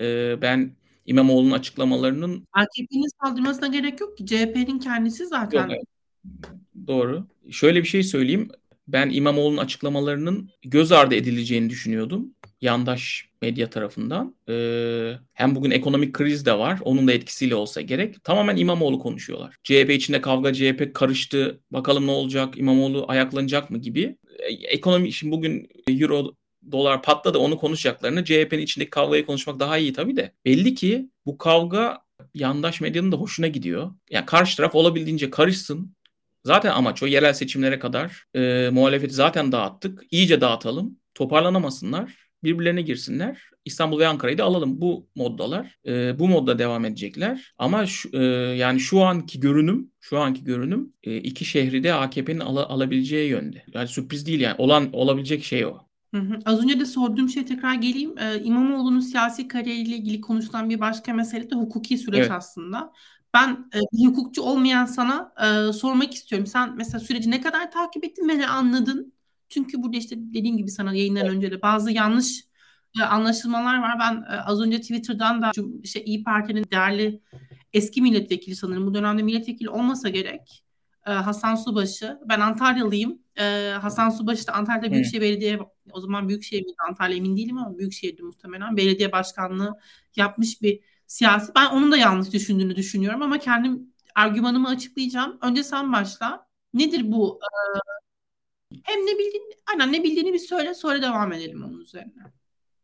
Speaker 2: E, ben İmamoğlu'nun açıklamalarının
Speaker 1: AKP'nin saldırmasına gerek yok ki. CHP'nin kendisi zaten. Yok, evet.
Speaker 2: Doğru. Şöyle bir şey söyleyeyim. Ben İmamoğlu'nun açıklamalarının göz ardı edileceğini düşünüyordum. Yandaş medya tarafından. Ee, hem bugün ekonomik kriz de var. Onun da etkisiyle olsa gerek. Tamamen İmamoğlu konuşuyorlar. CHP içinde kavga, CHP karıştı. Bakalım ne olacak? İmamoğlu ayaklanacak mı gibi. Ee, ekonomi şimdi bugün Euro dolar patladı onu konuşacaklarını CHP'nin içindeki kavgayı konuşmak daha iyi tabii de. Belli ki bu kavga yandaş medyanın da hoşuna gidiyor. Yani karşı taraf olabildiğince karışsın. Zaten amaç o yerel seçimlere kadar e, muhalefeti zaten dağıttık. İyice dağıtalım. Toparlanamasınlar. Birbirlerine girsinler. İstanbul ve Ankara'yı da alalım. Bu moddalar. E, bu modda devam edecekler. Ama şu, e, yani şu anki görünüm, şu anki görünüm e, iki şehri de AKP'nin al- alabileceği yönde. Yani sürpriz değil yani. Olan olabilecek şey o.
Speaker 1: Hı hı. Az önce de sorduğum şey tekrar geleyim. Ee, İmamoğlu'nun siyasi kariyeriyle ilgili konuşulan bir başka mesele de hukuki süreç evet. aslında. Ben e, bir hukukçu olmayan sana e, sormak istiyorum. Sen mesela süreci ne kadar takip ettin ve ne anladın? Çünkü burada işte dediğim gibi sana yayından önce de bazı yanlış e, anlaşılmalar var. Ben e, az önce Twitter'dan da işte İyi Parti'nin değerli eski milletvekili sanırım bu dönemde milletvekili olmasa gerek e, Hasan Subaşı. Ben Antalyalıyım. E, Hasan Subaşı da Antalya Büyükşehir Belediye o zaman Büyükşehir miydi Antalya emin değilim ama Büyükşehir'di muhtemelen. Belediye başkanlığı yapmış bir siyasi. Ben onun da yanlış düşündüğünü düşünüyorum ama kendim argümanımı açıklayacağım. Önce sen başla. Nedir bu? Ee, hem ne bildiğini, aynen ne bildiğini bir söyle sonra devam edelim onun üzerine.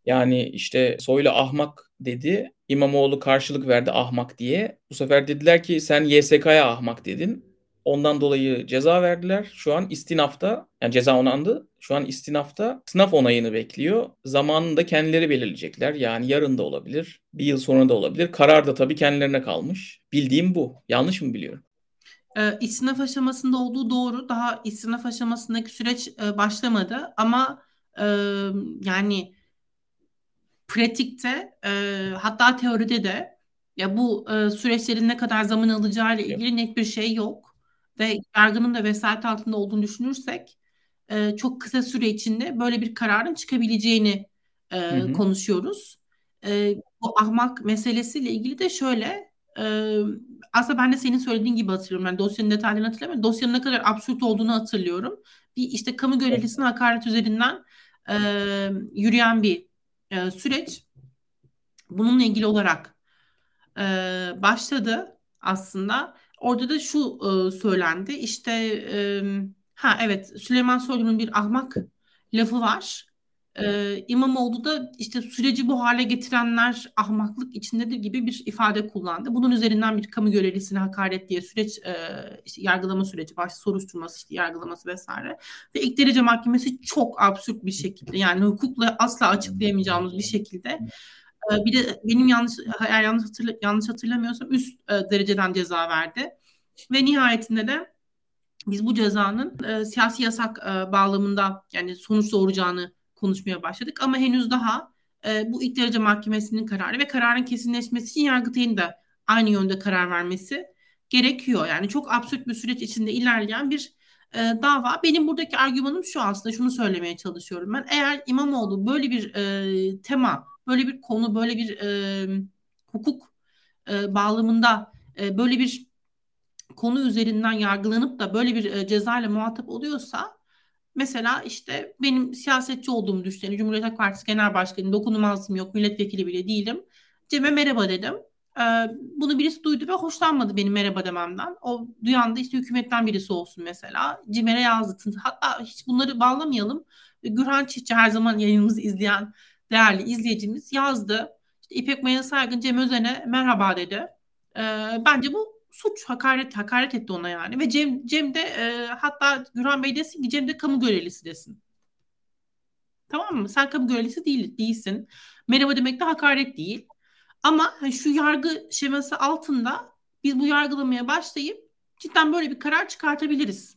Speaker 2: Yani işte Soylu ahmak dedi. İmamoğlu karşılık verdi ahmak diye. Bu sefer dediler ki sen YSK'ya ahmak dedin. Ondan dolayı ceza verdiler. Şu an istinafta yani ceza onandı. Şu an istinafta sınav onayını bekliyor. Zamanını da kendileri belirleyecekler. Yani yarın da olabilir. Bir yıl sonra da olabilir. Karar da tabii kendilerine kalmış. Bildiğim bu. Yanlış mı biliyorum?
Speaker 1: E, istinaf aşamasında olduğu doğru. Daha istinaf aşamasındaki süreç e, başlamadı. Ama e, yani pratikte e, hatta teoride de ya bu e, süreçlerin ne kadar zaman alacağı ile ilgili net bir şey yok ve yargının da vesayet altında olduğunu düşünürsek e, çok kısa süre içinde böyle bir kararın çıkabileceğini e, hı hı. konuşuyoruz. E, bu ahmak meselesiyle ilgili de şöyle e, aslında ben de senin söylediğin gibi hatırlıyorum. Yani dosyanın detaylarını hatırlamıyorum. Dosyanın ne kadar absürt olduğunu hatırlıyorum. Bir işte kamu görevlisine hakaret üzerinden e, yürüyen bir e, süreç. Bununla ilgili olarak e, başladı aslında. Orada da şu e, söylendi. İşte e, ha evet Süleyman Soylu'nun bir ahmak lafı var. E, İmamoğlu da işte süreci bu hale getirenler ahmaklık içindedir gibi bir ifade kullandı. Bunun üzerinden bir kamu görevlisine hakaret diye süreç e, işte yargılama süreci, baş soruşturması, işte yargılaması vesaire. Ve ilk derece mahkemesi çok absürt bir şekilde yani hukukla asla açıklayamayacağımız bir şekilde ee, bir de benim yanlış eğer yanlış, hatırla, yanlış hatırlamıyorsam üst e, dereceden ceza verdi. Ve nihayetinde de biz bu cezanın e, siyasi yasak e, bağlamında yani sonuç doğuracağını konuşmaya başladık. Ama henüz daha e, bu ilk derece mahkemesinin kararı ve kararın kesinleşmesi için Yargıtay'ın da aynı yönde karar vermesi gerekiyor. Yani çok absürt bir süreç içinde ilerleyen bir e, dava. Benim buradaki argümanım şu aslında şunu söylemeye çalışıyorum ben. Eğer İmamoğlu böyle bir e, tema, böyle bir konu, böyle bir e, hukuk e, bağlamında e, böyle bir konu üzerinden yargılanıp da böyle bir e, cezayla muhatap oluyorsa mesela işte benim siyasetçi olduğumu düşünen Cumhuriyet Halk Partisi Genel Başkanı dokunulmazlığım yok milletvekili bile değilim. Cem'e merhaba dedim. Bunu birisi duydu ve hoşlanmadı benim merhaba dememden. O duyan da işte hükümetten birisi olsun mesela. Cimer'e yazdı. Hatta hiç bunları bağlamayalım. Gürhan Çiftçi her zaman yayınımızı izleyen değerli izleyicimiz yazdı. İşte İpek Maya Saygın Cem Özen'e merhaba dedi. Bence bu suç hakaret hakaret etti ona yani ve Cem Cem de e, hatta Gürhan Bey desin ki Cem de kamu görevlisi desin. Tamam mı? Sen kamu görevlisi değil, değilsin. Merhaba demek de hakaret değil. Ama şu yargı şeması altında biz bu yargılamaya başlayıp cidden böyle bir karar çıkartabiliriz.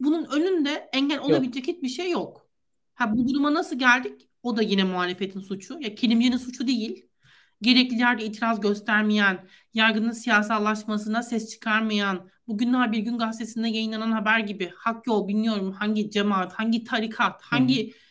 Speaker 1: Bunun önünde engel olabilecek yok. hiçbir şey yok. Ha bu duruma nasıl geldik? O da yine muhalefetin suçu. Ya kilimcinin suçu değil. Gerekli yerde itiraz göstermeyen, yargının siyasallaşmasına ses çıkarmayan, bugünler bir gün gazetesinde yayınlanan haber gibi hak yol bilmiyorum hangi cemaat, hangi tarikat, hangi Hı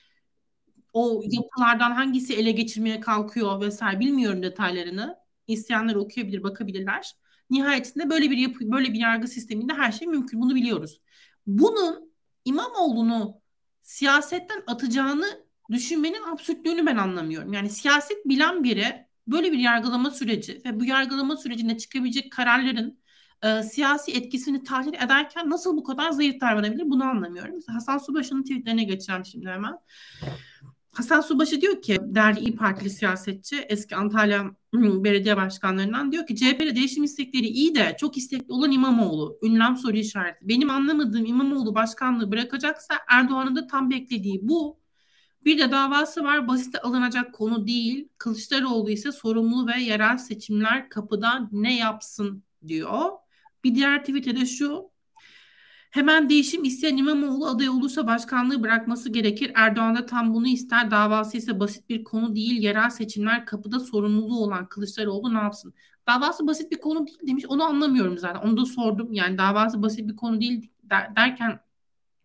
Speaker 1: o yapılardan hangisi ele geçirmeye kalkıyor vesaire bilmiyorum detaylarını. İsteyenler okuyabilir, bakabilirler. Nihayetinde böyle bir yapı, böyle bir yargı sisteminde her şey mümkün. Bunu biliyoruz. Bunun İmamoğlu'nu siyasetten atacağını düşünmenin absürtlüğünü ben anlamıyorum. Yani siyaset bilen biri böyle bir yargılama süreci ve bu yargılama sürecinde çıkabilecek kararların e, siyasi etkisini tahlil ederken nasıl bu kadar zayıf davranabilir bunu anlamıyorum. Hasan Subaşı'nın tweetlerine geçeceğim şimdi hemen. Hasan Subaşı diyor ki değerli İyi Partili siyasetçi eski Antalya belediye başkanlarından diyor ki CHP'de değişim istekleri iyi de çok istekli olan İmamoğlu. Ünlem soru işareti. Benim anlamadığım İmamoğlu başkanlığı bırakacaksa Erdoğan'ın da tam beklediği bu. Bir de davası var basite alınacak konu değil. Kılıçdaroğlu ise sorumlu ve yerel seçimler kapıda ne yapsın diyor. Bir diğer tweet'e de şu Hemen değişim isteyen İmamoğlu aday olursa başkanlığı bırakması gerekir. Erdoğan da tam bunu ister. Davası ise basit bir konu değil. Yerel seçimler kapıda sorumluluğu olan Kılıçdaroğlu ne yapsın? Davası basit bir konu değil demiş. Onu anlamıyorum zaten. Onu da sordum. Yani davası basit bir konu değil der, derken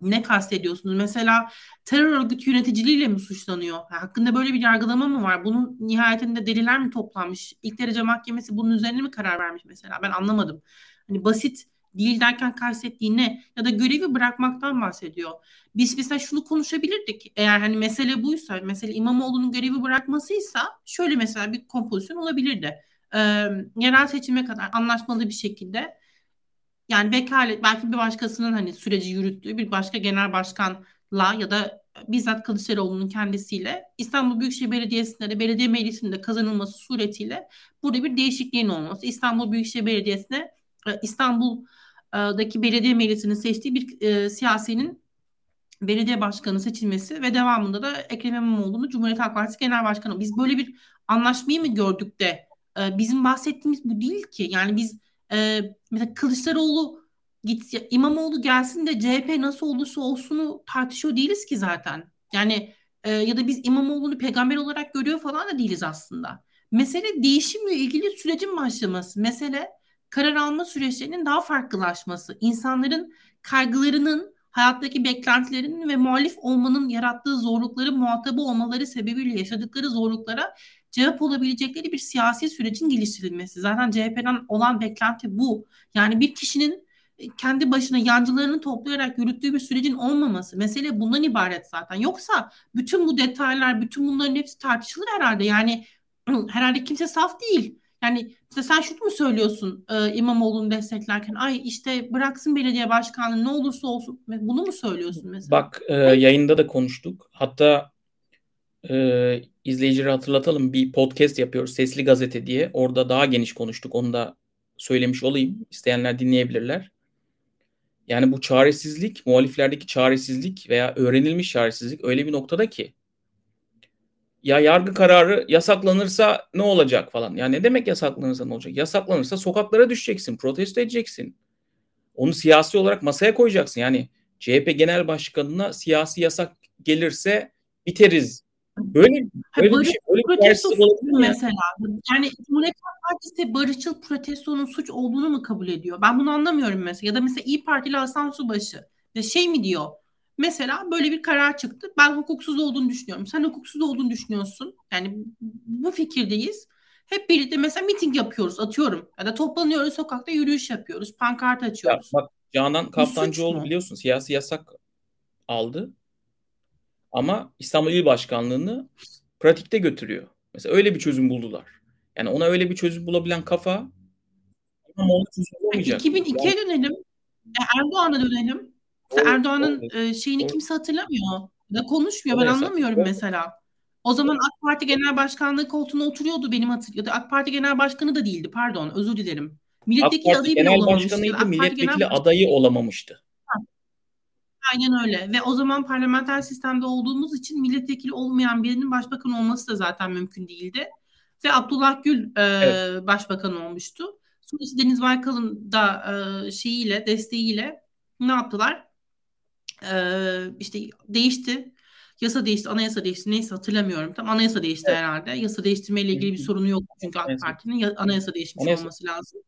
Speaker 1: ne kastediyorsunuz? Mesela terör örgütü yöneticiliğiyle mi suçlanıyor? Hakkında böyle bir yargılama mı var? Bunun nihayetinde deliller mi toplanmış? İlk derece mahkemesi bunun üzerine mi karar vermiş mesela? Ben anlamadım. Hani basit değil derken kastettiği ne? Ya da görevi bırakmaktan bahsediyor. Biz mesela şunu konuşabilirdik. Eğer hani mesele buysa, mesele İmamoğlu'nun görevi bırakmasıysa şöyle mesela bir kompozisyon olabilirdi. Ee, yerel seçime kadar anlaşmalı bir şekilde yani vekalet belki bir başkasının hani süreci yürüttüğü bir başka genel başkanla ya da bizzat Kılıçdaroğlu'nun kendisiyle İstanbul Büyükşehir Belediyesi'nde de belediye meclisinde kazanılması suretiyle burada bir değişikliğin olması. İstanbul Büyükşehir Belediyesi'ne e, İstanbul'daki belediye meclisinin seçtiği bir e, siyasinin belediye başkanı seçilmesi ve devamında da Ekrem İmamoğlu'nu Cumhuriyet Halk Partisi Genel Başkanı. Biz böyle bir anlaşmayı mı gördük de e, bizim bahsettiğimiz bu değil ki. Yani biz e, mesela Kılıçdaroğlu git İmamoğlu gelsin de CHP nasıl olursa olsunu tartışıyor değiliz ki zaten. Yani e, ya da biz İmamoğlu'nu peygamber olarak görüyor falan da değiliz aslında. Mesele değişimle ilgili sürecin başlaması. Mesele karar alma süreçlerinin daha farklılaşması, insanların kaygılarının, hayattaki beklentilerinin ve muhalif olmanın yarattığı zorlukları muhatabı olmaları sebebiyle yaşadıkları zorluklara cevap olabilecekleri bir siyasi sürecin geliştirilmesi. Zaten CHP'den olan beklenti bu. Yani bir kişinin e, kendi başına yancılarını toplayarak yürüttüğü bir sürecin olmaması. Mesele bundan ibaret zaten. Yoksa bütün bu detaylar, bütün bunların hepsi tartışılır herhalde. Yani herhalde kimse saf değil. Yani işte sen şunu mu söylüyorsun e, İmamoğlu'nu desteklerken? Ay işte bıraksın belediye başkanlığı ne olursa olsun. Bunu mu söylüyorsun mesela?
Speaker 2: Bak e, yayında da konuştuk. Hatta e, izleyicileri hatırlatalım. Bir podcast yapıyoruz Sesli Gazete diye. Orada daha geniş konuştuk. Onu da söylemiş olayım. İsteyenler dinleyebilirler. Yani bu çaresizlik, muhaliflerdeki çaresizlik veya öğrenilmiş çaresizlik öyle bir noktada ki ya yargı kararı yasaklanırsa ne olacak falan. Ya ne demek yasaklanırsa ne olacak? Yasaklanırsa sokaklara düşeceksin, protesto edeceksin. Onu siyasi olarak masaya koyacaksın. Yani CHP Genel Başkanı'na siyasi yasak gelirse biteriz Böyle böyle bir şey, böyle
Speaker 1: protesto
Speaker 2: ya?
Speaker 1: mesela. Yani Cumhuriyet Partisi barışçıl protestonun suç olduğunu mu kabul ediyor? Ben bunu anlamıyorum mesela. Ya da mesela İyi Partili Hasan Subaşı ve şey mi diyor? Mesela böyle bir karar çıktı. Ben hukuksuz olduğunu düşünüyorum. Sen hukuksuz olduğunu düşünüyorsun. Yani bu fikirdeyiz. Hep birlikte mesela miting yapıyoruz, atıyorum. Ya da toplanıyoruz, sokakta yürüyüş yapıyoruz, pankart
Speaker 2: Ya
Speaker 1: açıyoruz.
Speaker 2: bak Canan Kaftancıoğlu biliyorsun siyasi yasak aldı ama İstanbul İl Başkanlığı'nı pratikte götürüyor. Mesela öyle bir çözüm buldular. Yani ona öyle bir çözüm bulabilen kafa
Speaker 1: Yani
Speaker 2: olmayacak.
Speaker 1: 2002'ye dönelim. E, Erdoğan'a dönelim. Mesela Erdoğan'ın e, şeyini kimse hatırlamıyor. Ya konuşmuyor.
Speaker 2: Da
Speaker 1: Ben anlamıyorum mesela. O zaman AK Parti Genel Başkanlığı koltuğuna oturuyordu benim hatır ya da AK Parti Genel Başkanı da değildi. Pardon, özür dilerim. Milletvekili adayı bile olamamıştı. Da AK Parti Genel
Speaker 2: milletvekili adayı olamamıştı.
Speaker 1: aynen öyle. Ve o zaman parlamenter sistemde olduğumuz için milletvekili olmayan birinin başbakan olması da zaten mümkün değildi. Ve Abdullah Gül e,
Speaker 2: Evet.
Speaker 1: başbakan olmuştu. Sonrası Deniz Baykal'ın da e, şeyiyle, desteğiyle ne yaptılar? Ee, işte değişti. Yasa değişti, anayasa değişti. Neyse hatırlamıyorum. Tam anayasa değişti
Speaker 2: Evet.
Speaker 1: herhalde. Yasa değiştirmeyle ilgili bir sorunu yok çünkü AK
Speaker 2: Anayasa.
Speaker 1: Parti'nin ya- anayasa değişmiş
Speaker 2: Anayasa.
Speaker 1: olması lazım.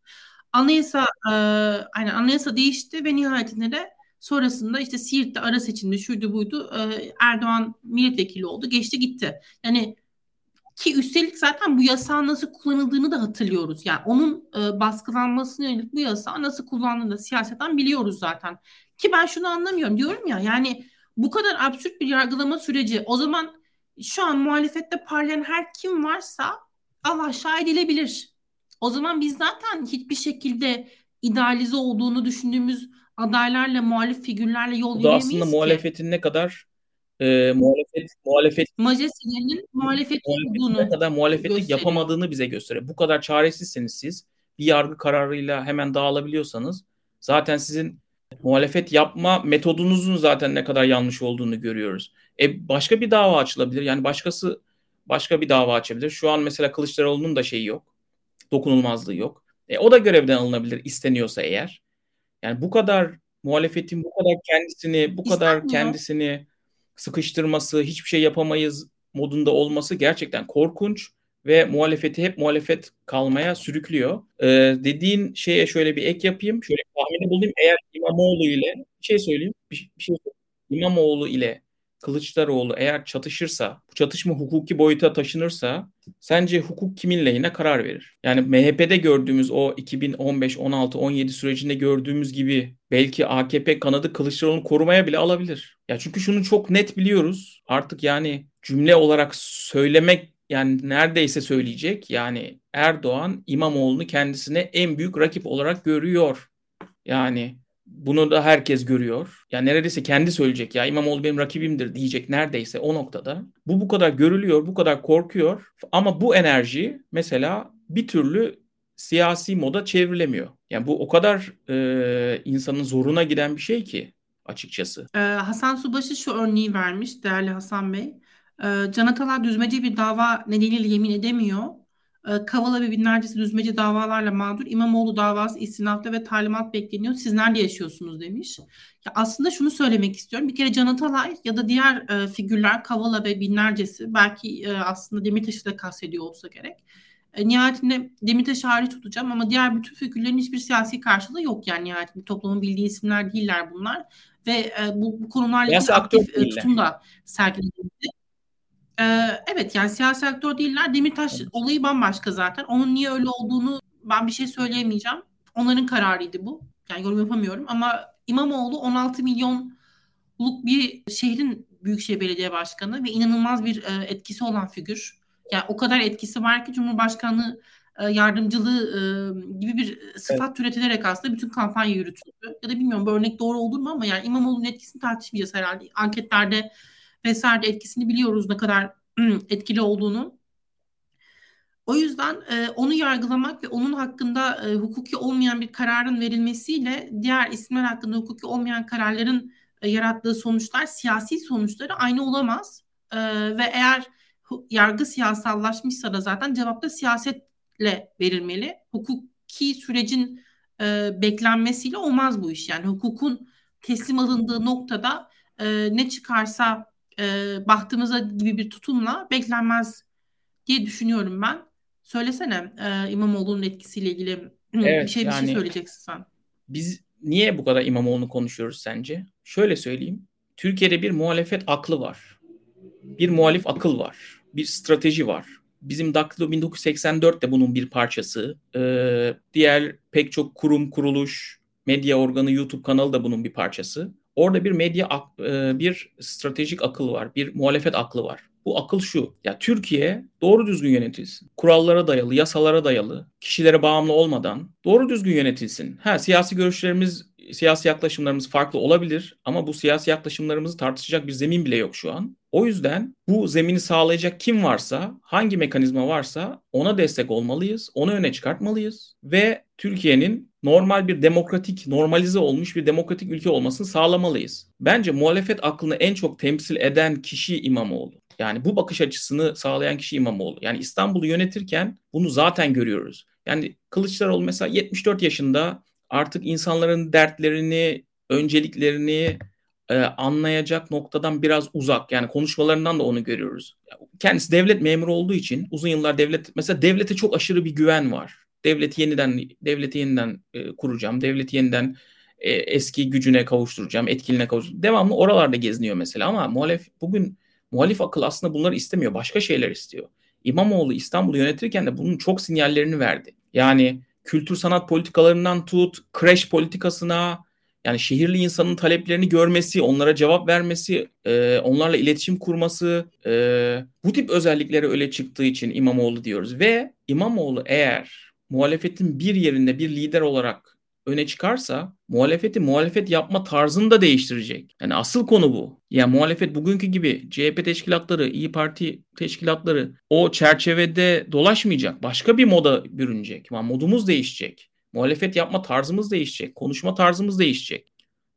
Speaker 1: Anayasa e, aynen anayasa değişti ve nihayetinde de sonrasında işte Siirt'te ara seçimde şuydu buydu e, Erdoğan milletvekili oldu. Geçti gitti. Yani ki üstelik zaten bu yasağın nasıl kullanıldığını da hatırlıyoruz. Yani onun e, baskılanmasına yönelik bu yasağı nasıl kullandığını da siyaseten biliyoruz zaten. Ki ben şunu anlamıyorum diyorum ya yani bu kadar absürt bir yargılama süreci o zaman şu an muhalefette parlayan her kim varsa Allah şahit edilebilir. O zaman biz zaten hiçbir şekilde idealize olduğunu düşündüğümüz adaylarla, muhalif figürlerle yol
Speaker 2: aslında
Speaker 1: yürüyemeyiz ki.
Speaker 2: muhalefetin ne kadar e, muhalefet muhalefet
Speaker 1: Majestelerinin muhalefeti
Speaker 2: muhalefetin ne kadar muhalefeti
Speaker 1: gösteriyor.
Speaker 2: yapamadığını bize gösteriyor. Bu kadar çaresizseniz siz bir yargı kararıyla hemen dağılabiliyorsanız zaten sizin muhalefet yapma metodunuzun zaten ne kadar yanlış olduğunu görüyoruz. E başka bir dava açılabilir. Yani başkası başka bir dava açabilir. Şu an mesela Kılıçdaroğlu'nun da şeyi yok. Dokunulmazlığı yok. E, o da görevden alınabilir isteniyorsa eğer. Yani bu kadar muhalefetin bu kadar kendisini bu kadar
Speaker 1: İstenmiyor.
Speaker 2: kendisini sıkıştırması, hiçbir şey yapamayız modunda olması gerçekten korkunç ve muhalefeti hep muhalefet kalmaya sürüklüyor. Ee, dediğin şeye şöyle bir ek yapayım. Şöyle bir tahmini bulayım. Eğer İmamoğlu ile bir şey söyleyeyim. Bir, bir şey söyleyeyim. İmamoğlu ile Kılıçdaroğlu eğer çatışırsa, bu çatışma hukuki boyuta taşınırsa sence hukuk kimin lehine karar verir? Yani MHP'de gördüğümüz o 2015, 16, 17 sürecinde gördüğümüz gibi belki AKP kanadı Kılıçdaroğlu'nu korumaya bile alabilir. Ya çünkü şunu çok net biliyoruz. Artık yani cümle olarak söylemek yani neredeyse söyleyecek. Yani Erdoğan İmamoğlu'nu kendisine en büyük rakip olarak görüyor. Yani bunu da herkes görüyor. Yani neredeyse kendi söyleyecek ya İmamoğlu benim rakibimdir diyecek neredeyse o noktada. Bu bu kadar görülüyor, bu kadar korkuyor. Ama bu enerji mesela bir türlü siyasi moda çevrilemiyor. Yani bu o kadar e, insanın zoruna giden bir şey ki açıkçası.
Speaker 1: Ee, Hasan Subaşı şu örneği vermiş değerli Hasan Bey. Ee, Can Atalar düzmece bir dava nedeniyle yemin edemiyor. Ee, Kavala ve binlercesi düzmece davalarla mağdur. İmamoğlu davası istinafta ve talimat bekleniyor. Siz nerede yaşıyorsunuz demiş. Ya aslında şunu söylemek istiyorum. Bir kere Can Atalay ya da diğer e, figürler Kavala ve binlercesi belki e, aslında Demirtaş'ı da kastediyor olsa gerek. E, nihayetinde Demirtaş'ı hariç tutacağım ama diğer bütün figürlerin hiçbir siyasi karşılığı yok yani nihayetinde toplumun bildiği isimler değiller bunlar ve e, bu, bu konularla ilgili aktif e, tutum da sergiledi. Evet yani siyasi aktör değiller. Demirtaş
Speaker 2: Evet.
Speaker 1: olayı bambaşka zaten. Onun niye öyle olduğunu ben bir şey söyleyemeyeceğim. Onların kararıydı bu. Yani yorum yapamıyorum ama İmamoğlu 16 milyonluk bir şehrin Büyükşehir Belediye Başkanı ve inanılmaz bir e, etkisi olan figür. Yani o kadar etkisi var ki Cumhurbaşkanlığı e, yardımcılığı e, gibi bir sıfat türetilerek aslında bütün kampanya yürütüldü. Ya da bilmiyorum bu örnek doğru olur mu ama yani İmamoğlu'nun etkisini tartışmayacağız herhalde. Anketlerde vesaire etkisini biliyoruz ne kadar etkili olduğunu. O yüzden e, onu yargılamak ve onun hakkında e, hukuki olmayan bir kararın verilmesiyle diğer isimler hakkında hukuki olmayan kararların e, yarattığı sonuçlar siyasi sonuçları aynı olamaz. E, ve eğer yargı siyasallaşmışsa da zaten cevap da siyasetle verilmeli. Hukuki sürecin e, beklenmesiyle olmaz bu iş. Yani hukukun teslim alındığı noktada e, ne çıkarsa e, baktığımızda gibi bir tutumla beklenmez diye düşünüyorum ben. Söylesene e, İmamoğlu'nun etkisiyle ilgili evet, bir şey yani, bir şey söyleyeceksin sen.
Speaker 2: Biz niye bu kadar İmamoğlu'nu konuşuyoruz sence? Şöyle söyleyeyim. Türkiye'de bir muhalefet aklı var. Bir muhalif akıl var. Bir strateji var. Bizim Daktilo 1984 de bunun bir parçası. Ee, diğer pek çok kurum, kuruluş, medya organı, YouTube kanalı da bunun bir parçası. Orada bir medya, e, bir stratejik akıl var, bir muhalefet aklı var. Bu akıl şu. Ya Türkiye doğru düzgün yönetilsin. Kurallara dayalı, yasalara dayalı, kişilere bağımlı olmadan doğru düzgün yönetilsin. Ha siyasi görüşlerimiz, siyasi yaklaşımlarımız farklı olabilir ama bu siyasi yaklaşımlarımızı tartışacak bir zemin bile yok şu an. O yüzden bu zemini sağlayacak kim varsa, hangi mekanizma varsa ona destek olmalıyız, onu öne çıkartmalıyız ve Türkiye'nin normal bir demokratik, normalize olmuş bir demokratik ülke olmasını sağlamalıyız. Bence muhalefet aklını en çok temsil eden kişi İmamoğlu. Yani bu bakış açısını sağlayan kişi İmamoğlu. Yani İstanbul'u yönetirken bunu zaten görüyoruz. Yani Kılıçdaroğlu mesela 74 yaşında artık insanların dertlerini, önceliklerini e, anlayacak noktadan biraz uzak. Yani konuşmalarından da onu görüyoruz. Kendisi devlet memuru olduğu için uzun yıllar devlet mesela devlete çok aşırı bir güven var. Devleti yeniden devleti yeniden e, kuracağım. Devleti yeniden e, eski gücüne kavuşturacağım, etkiline kavuşturacağım. Devamlı oralarda geziniyor mesela ama muhalef bugün muhalif akıl aslında bunları istemiyor. Başka şeyler istiyor. İmamoğlu İstanbul'u yönetirken de bunun çok sinyallerini verdi. Yani kültür sanat politikalarından tut, kreş politikasına, yani şehirli insanın taleplerini görmesi, onlara cevap vermesi, e, onlarla iletişim kurması, e, bu tip özellikleri öyle çıktığı için İmamoğlu diyoruz. Ve İmamoğlu eğer muhalefetin bir yerinde bir lider olarak öne çıkarsa muhalefeti muhalefet yapma tarzını da değiştirecek. Yani asıl konu bu. Yani muhalefet bugünkü gibi CHP teşkilatları, İyi Parti teşkilatları o çerçevede dolaşmayacak. Başka bir moda bürünecek. Yani modumuz değişecek. Muhalefet yapma tarzımız değişecek. Konuşma tarzımız değişecek.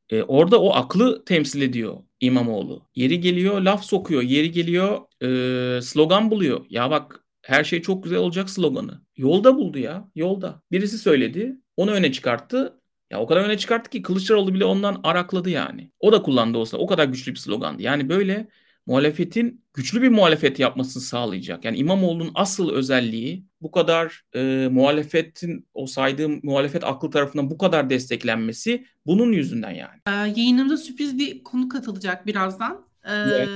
Speaker 2: E, orada o aklı temsil ediyor İmamoğlu. Yeri geliyor laf sokuyor. Yeri geliyor e, slogan buluyor. Ya bak her şey çok güzel olacak sloganı. Yolda buldu ya. Yolda. Birisi söyledi. Onu öne çıkarttı. Ya o kadar öne çıkarttı ki Kılıçdaroğlu bile ondan arakladı yani. O da kullandı olsa o kadar güçlü bir slogandı. Yani böyle muhalefetin güçlü bir muhalefet yapmasını sağlayacak. Yani İmamoğlu'nun asıl özelliği bu kadar e, muhalefetin o saydığım muhalefet aklı tarafından bu kadar desteklenmesi bunun yüzünden yani.
Speaker 1: Ee, yayınımıza sürpriz bir konu katılacak birazdan. Ee, evet.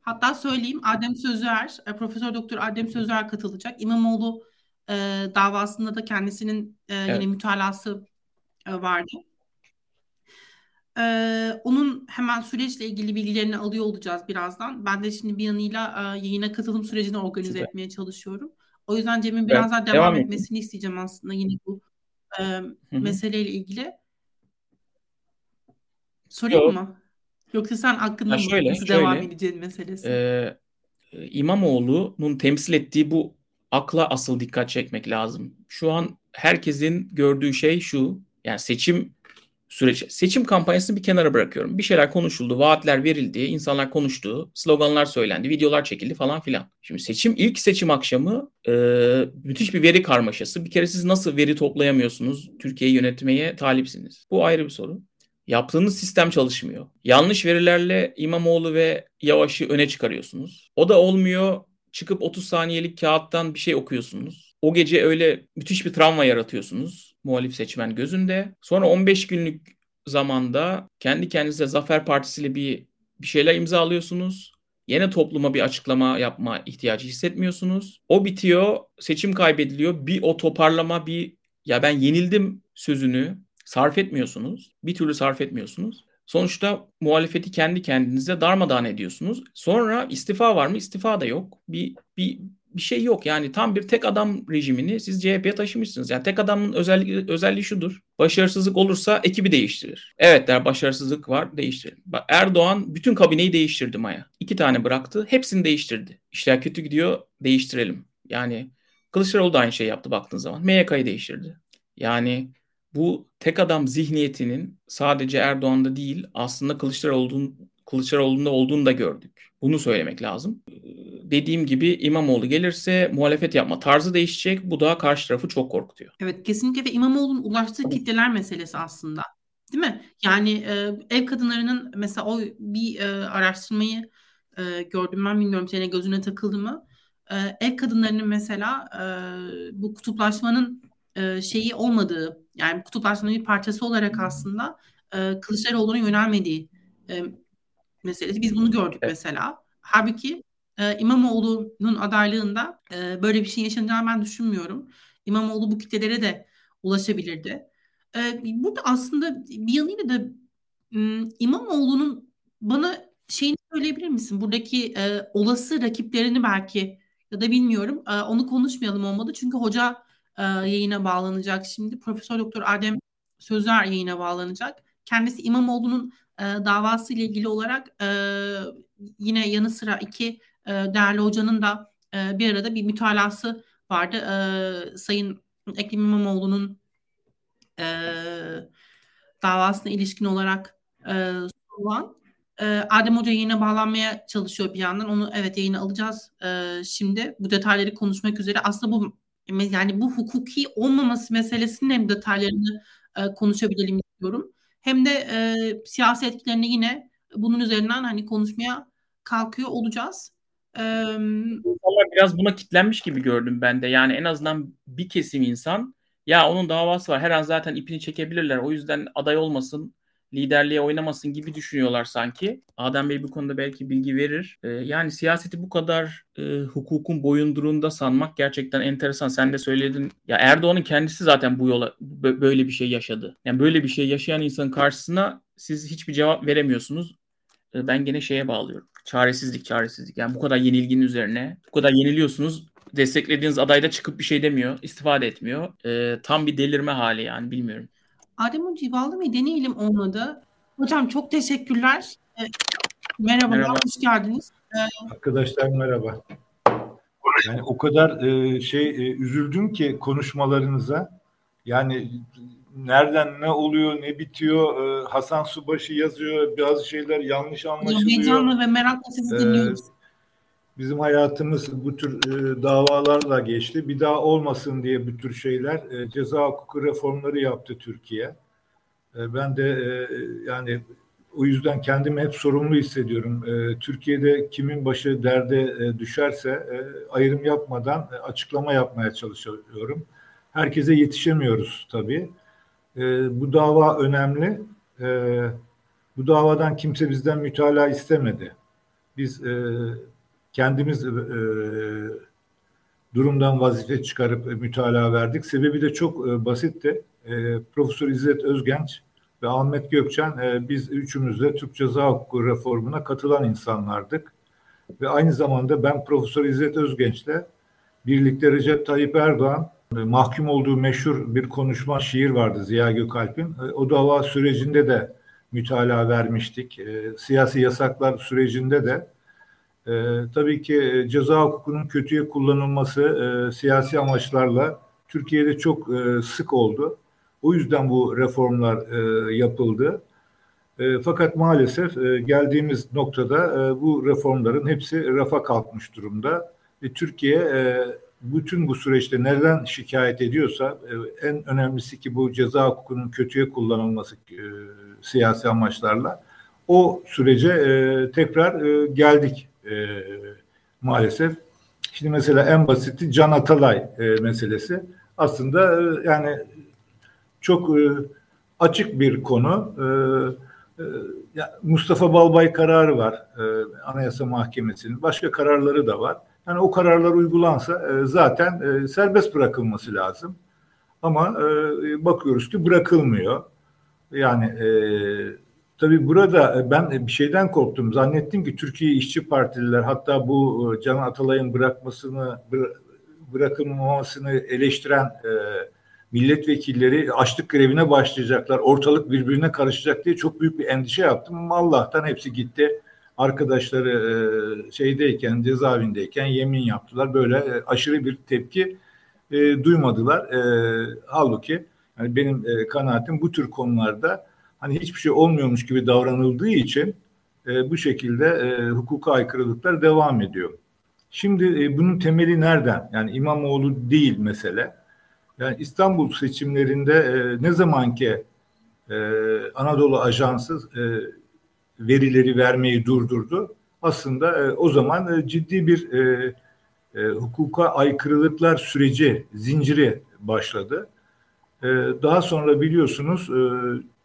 Speaker 1: Hatta söyleyeyim Adem Sözler, e, Profesör Doktor Adem Sözler katılacak. İmamoğlu e, davasında da kendisinin e, evet. yine mütalası e, vardı. Ee, onun hemen süreçle ilgili bilgilerini alıyor olacağız birazdan. Ben de şimdi bir yanıyla e, yayına katılım sürecini organize Süper. etmeye çalışıyorum. O yüzden Cem'in biraz daha devam, devam etmesini isteyeceğim aslında yine bu e, meseleyle ilgili. Sorayım Yok. mı? Yoksa sen aklında mı şöyle, nasıl şöyle, devam edeceğin meselesi?
Speaker 2: E, İmamoğlu'nun temsil ettiği bu akla asıl dikkat çekmek lazım. Şu an herkesin gördüğü şey şu. Yani seçim süreci. Seçim kampanyasını bir kenara bırakıyorum. Bir şeyler konuşuldu, vaatler verildi, insanlar konuştu, sloganlar söylendi, videolar çekildi falan filan. Şimdi seçim ilk seçim akşamı e, müthiş bir veri karmaşası. Bir kere siz nasıl veri toplayamıyorsunuz? Türkiye'yi yönetmeye talipsiniz. Bu ayrı bir soru. Yaptığınız sistem çalışmıyor. Yanlış verilerle İmamoğlu ve Yavaş'ı öne çıkarıyorsunuz. O da olmuyor. Çıkıp 30 saniyelik kağıttan bir şey okuyorsunuz. O gece öyle müthiş bir travma yaratıyorsunuz muhalif seçmen gözünde. Sonra 15 günlük zamanda kendi kendinize Zafer Partisi ile bir bir şeyler imzalıyorsunuz. Yine topluma bir açıklama yapma ihtiyacı hissetmiyorsunuz. O bitiyor, seçim kaybediliyor. Bir o toparlama, bir ya ben yenildim sözünü sarf etmiyorsunuz. Bir türlü sarf etmiyorsunuz. Sonuçta muhalefeti kendi kendinize darmadağın ediyorsunuz. Sonra istifa var mı? İstifa da yok. Bir, bir bir şey yok. Yani tam bir tek adam rejimini siz CHP'ye taşımışsınız. Yani tek adamın özelliği, özelliği şudur. Başarısızlık olursa ekibi değiştirir. Evet der başarısızlık var değiştirelim. Bak Erdoğan bütün kabineyi değiştirdi Maya. İki tane bıraktı. Hepsini değiştirdi. İşler kötü gidiyor değiştirelim. Yani Kılıçdaroğlu da aynı şey yaptı baktığın zaman. MYK'yı değiştirdi. Yani bu tek adam zihniyetinin sadece Erdoğan'da değil aslında Kılıçdaroğlu'nun Kılıçdaroğlu'nda olduğunu da gördük. Bunu söylemek lazım. Dediğim gibi İmamoğlu gelirse muhalefet yapma tarzı değişecek. Bu da karşı tarafı çok korkutuyor.
Speaker 1: Evet kesinlikle ve İmamoğlu'nun ulaştığı kitleler meselesi aslında. Değil mi? Yani e, ev kadınlarının mesela o bir e, araştırmayı e, gördüm ben bilmiyorum senin gözüne takıldı mı? E, ev kadınlarının mesela e, bu kutuplaşmanın e, şeyi olmadığı yani kutuplaşmanın bir parçası olarak aslında e, Kılıçdaroğlu'na yönelmediği e, meselesi. Biz bunu gördük evet. mesela. Halbuki e, İmamoğlu'nun adaylığında e, böyle bir şey yaşanacağını ben düşünmüyorum. İmamoğlu bu kitlelere de ulaşabilirdi. E, burada aslında bir yanıyla da İmamoğlu'nun bana şeyini söyleyebilir misin? Buradaki e, olası rakiplerini belki ya da bilmiyorum. E, onu konuşmayalım olmadı. Çünkü hoca e, yayına bağlanacak şimdi. Profesör Doktor Adem Sözer yayına bağlanacak. Kendisi İmamoğlu'nun e, davası ile ilgili olarak e, yine yanı sıra iki e, değerli hocanın da e, bir arada bir mütalası vardı. E, Sayın Ekrem İmamoğlu'nun e, davasına ilişkin olarak e, sorulan e, Adem Hoca yayına bağlanmaya çalışıyor bir yandan. Onu evet yayına alacağız e, şimdi. Bu detayları konuşmak üzere. Aslında bu yani bu hukuki olmaması meselesinin hem detaylarını e, konuşabilelim istiyorum. Hem de e, siyasi etkilerini yine bunun üzerinden hani konuşmaya kalkıyor olacağız.
Speaker 2: Ee, biraz buna kitlenmiş gibi gördüm ben de. Yani en azından bir kesim insan ya onun davası var her an zaten ipini çekebilirler. O yüzden aday olmasın liderliğe oynamasın gibi düşünüyorlar sanki. Adem Bey bu konuda belki bilgi verir. Ee, yani siyaseti bu kadar e, hukukun boyundurunda sanmak gerçekten enteresan. Sen de söyledin. Ya Erdoğan'ın kendisi zaten bu yola böyle bir şey yaşadı. Yani böyle bir şey yaşayan insanın karşısına siz hiçbir cevap veremiyorsunuz. Ee, ben gene şeye bağlıyorum. Çaresizlik, çaresizlik. Yani bu kadar yenilginin üzerine, bu kadar yeniliyorsunuz. Desteklediğiniz adayda çıkıp bir şey demiyor, istifade etmiyor. Ee, tam bir delirme hali yani bilmiyorum.
Speaker 1: Adem Hoca'yı bağlamayı deneyelim olmadı. Hocam çok teşekkürler. Ee, merhabalar, merhaba. hoş geldiniz.
Speaker 3: Ee, Arkadaşlar merhaba. Yani o kadar e, şey e, üzüldüm ki konuşmalarınıza. Yani nereden ne oluyor, ne bitiyor. E, Hasan Subaşı yazıyor, bazı şeyler yanlış anlaşılıyor.
Speaker 1: Heyecanlı ve merakla sizi e, dinliyoruz.
Speaker 3: Bizim hayatımız bu tür e, davalarla geçti. Bir daha olmasın diye bu tür şeyler e, ceza hukuku reformları yaptı Türkiye. E, ben de e, yani o yüzden kendimi hep sorumlu hissediyorum. E, Türkiye'de kimin başı derde e, düşerse e, ayrım yapmadan e, açıklama yapmaya çalışıyorum. Herkese yetişemiyoruz tabii. E, bu dava önemli. E, bu davadan kimse bizden mütalaa istemedi. Biz e, kendimiz e, durumdan vazife çıkarıp e, mütalaa verdik. Sebebi de çok e, basitti. E, Profesör İzzet Özgenç ve Ahmet Gökçen e, biz üçümüz de Türk Ceza Hukuku reformuna katılan insanlardık. Ve aynı zamanda ben Profesör İzzet Özgenç'le birlikte Recep Tayyip Erdoğan e, mahkum olduğu meşhur bir konuşma şiir vardı Ziya Gökalp'in. E, o dava sürecinde de mütalaa vermiştik. E, siyasi yasaklar sürecinde de e, tabii ki e, ceza hukukunun kötüye kullanılması e, siyasi amaçlarla Türkiye'de çok e, sık oldu. O yüzden bu reformlar e, yapıldı. E, fakat maalesef e, geldiğimiz noktada e, bu reformların hepsi rafa kalkmış durumda. Ve Türkiye e, bütün bu süreçte neden şikayet ediyorsa e, en önemlisi ki bu ceza hukukunun kötüye kullanılması e, siyasi amaçlarla o sürece e, tekrar e, geldik e, maalesef. Şimdi mesela en basiti Can Atalay e, meselesi. Aslında e, yani çok e, açık bir konu. E, e, Mustafa Balbay kararı var e, Anayasa Mahkemesi'nin. Başka kararları da var. Yani o kararlar uygulansa e, zaten e, serbest bırakılması lazım. Ama e, bakıyoruz ki bırakılmıyor. Yani e, Tabii burada e, ben bir şeyden korktum. Zannettim ki Türkiye işçi partililer hatta bu e, Can Atalay'ın bırakmasını bırakılmamasını eleştiren e, milletvekilleri açlık grevine başlayacaklar. Ortalık birbirine karışacak diye çok büyük bir endişe yaptım Allah'tan hepsi gitti. Arkadaşları e, şeydeyken cezaevindeyken yemin yaptılar. Böyle e, aşırı bir tepki e, duymadılar. E, halbuki benim e, kanaatim bu tür konularda hani hiçbir şey olmuyormuş gibi davranıldığı için e, bu şekilde e, hukuka aykırılıklar devam ediyor. Şimdi e, bunun temeli nereden? Yani İmamoğlu değil mesele. Yani İstanbul seçimlerinde e, ne zamanki e, Anadolu Ajansı e, verileri vermeyi durdurdu. aslında e, o zaman e, ciddi bir e, e, hukuka aykırılıklar süreci, zinciri başladı. E, daha sonra biliyorsunuz e,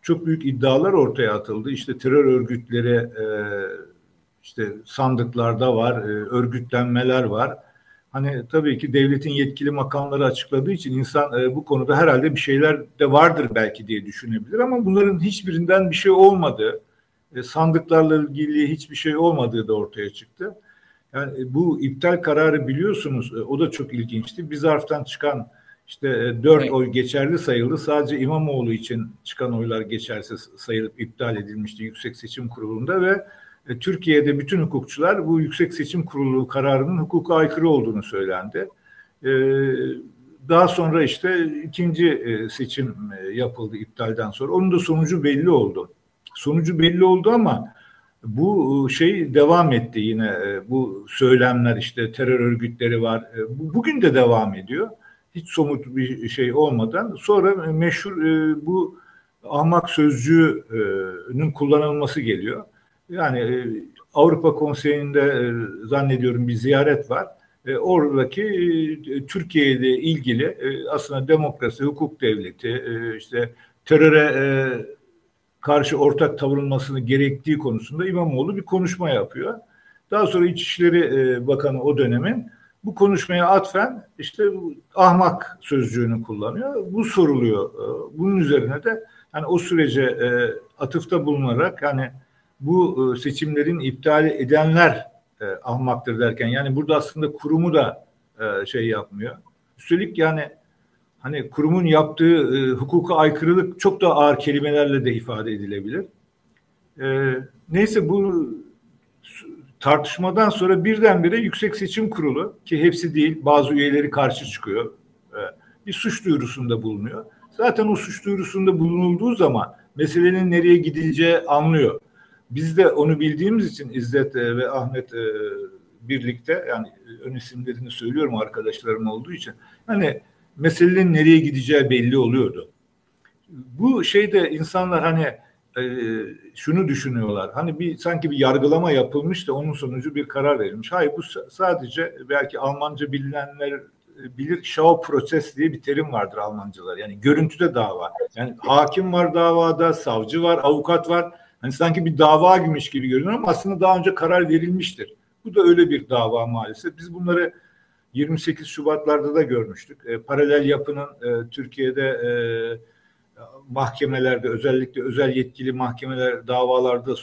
Speaker 3: çok büyük iddialar ortaya atıldı. İşte terör örgütleri e, işte sandıklarda var, e, örgütlenmeler var. Hani tabii ki devletin yetkili makamları açıkladığı için insan e, bu konuda herhalde bir şeyler de vardır belki diye düşünebilir ama bunların hiçbirinden bir şey olmadığı, e, sandıklarla ilgili hiçbir şey olmadığı da ortaya çıktı. Yani bu iptal kararı biliyorsunuz o da çok ilginçti. Bir zarftan çıkan işte e, dört oy geçerli sayıldı. Sadece İmamoğlu için çıkan oylar geçersiz sayılıp iptal edilmişti Yüksek Seçim Kurulu'nda ve Türkiye'de bütün hukukçular bu Yüksek Seçim Kurulu kararının hukuka aykırı olduğunu söylendi. Daha sonra işte ikinci seçim yapıldı iptalden sonra. Onun da sonucu belli oldu. Sonucu belli oldu ama bu e, şey devam etti yine e, bu söylemler işte terör örgütleri var. E, bugün de devam ediyor. Hiç somut bir şey olmadan. Sonra meşhur bu ahmak sözcüğünün kullanılması geliyor. Yani Avrupa Konseyi'nde zannediyorum bir ziyaret var. Oradaki Türkiye ile ilgili aslında demokrasi, hukuk devleti, işte teröre karşı ortak tavırılmasını gerektiği konusunda İmamoğlu bir konuşma yapıyor. Daha sonra İçişleri e, Bakanı o dönemin bu konuşmaya atfen işte ahmak sözcüğünü kullanıyor. Bu soruluyor. E, bunun üzerine de hani o sürece e, atıfta bulunarak hani bu seçimlerin iptal edenler ahmaktır derken yani burada aslında kurumu da şey yapmıyor. Üstelik yani hani kurumun yaptığı e, hukuka aykırılık çok da ağır kelimelerle de ifade edilebilir. E, neyse bu tartışmadan sonra birdenbire Yüksek Seçim Kurulu ki hepsi değil bazı üyeleri karşı çıkıyor. E, bir suç duyurusunda bulunuyor. Zaten o suç duyurusunda bulunulduğu zaman meselenin nereye gidileceği anlıyor. Biz de onu bildiğimiz için İzzet e, ve Ahmet e, birlikte yani ön isimlerini söylüyorum arkadaşlarım olduğu için. Hani meselenin nereye gideceği belli oluyordu. Bu şeyde insanlar hani e, şunu düşünüyorlar. Hani bir sanki bir yargılama yapılmış da onun sonucu bir karar verilmiş. Hayır bu sadece belki Almanca bilinenler e, bilir Schau proses diye bir terim vardır Almancalar. Yani görüntüde dava. Yani hakim var davada, savcı var, avukat var. Hani sanki bir dava gibiymiş gibi görünüyor ama aslında daha önce karar verilmiştir. Bu da öyle bir dava maalesef. Biz bunları 28 Şubatlarda da görmüştük. E, paralel yapının e, Türkiye'de e, mahkemelerde özellikle özel yetkili mahkemeler davalarda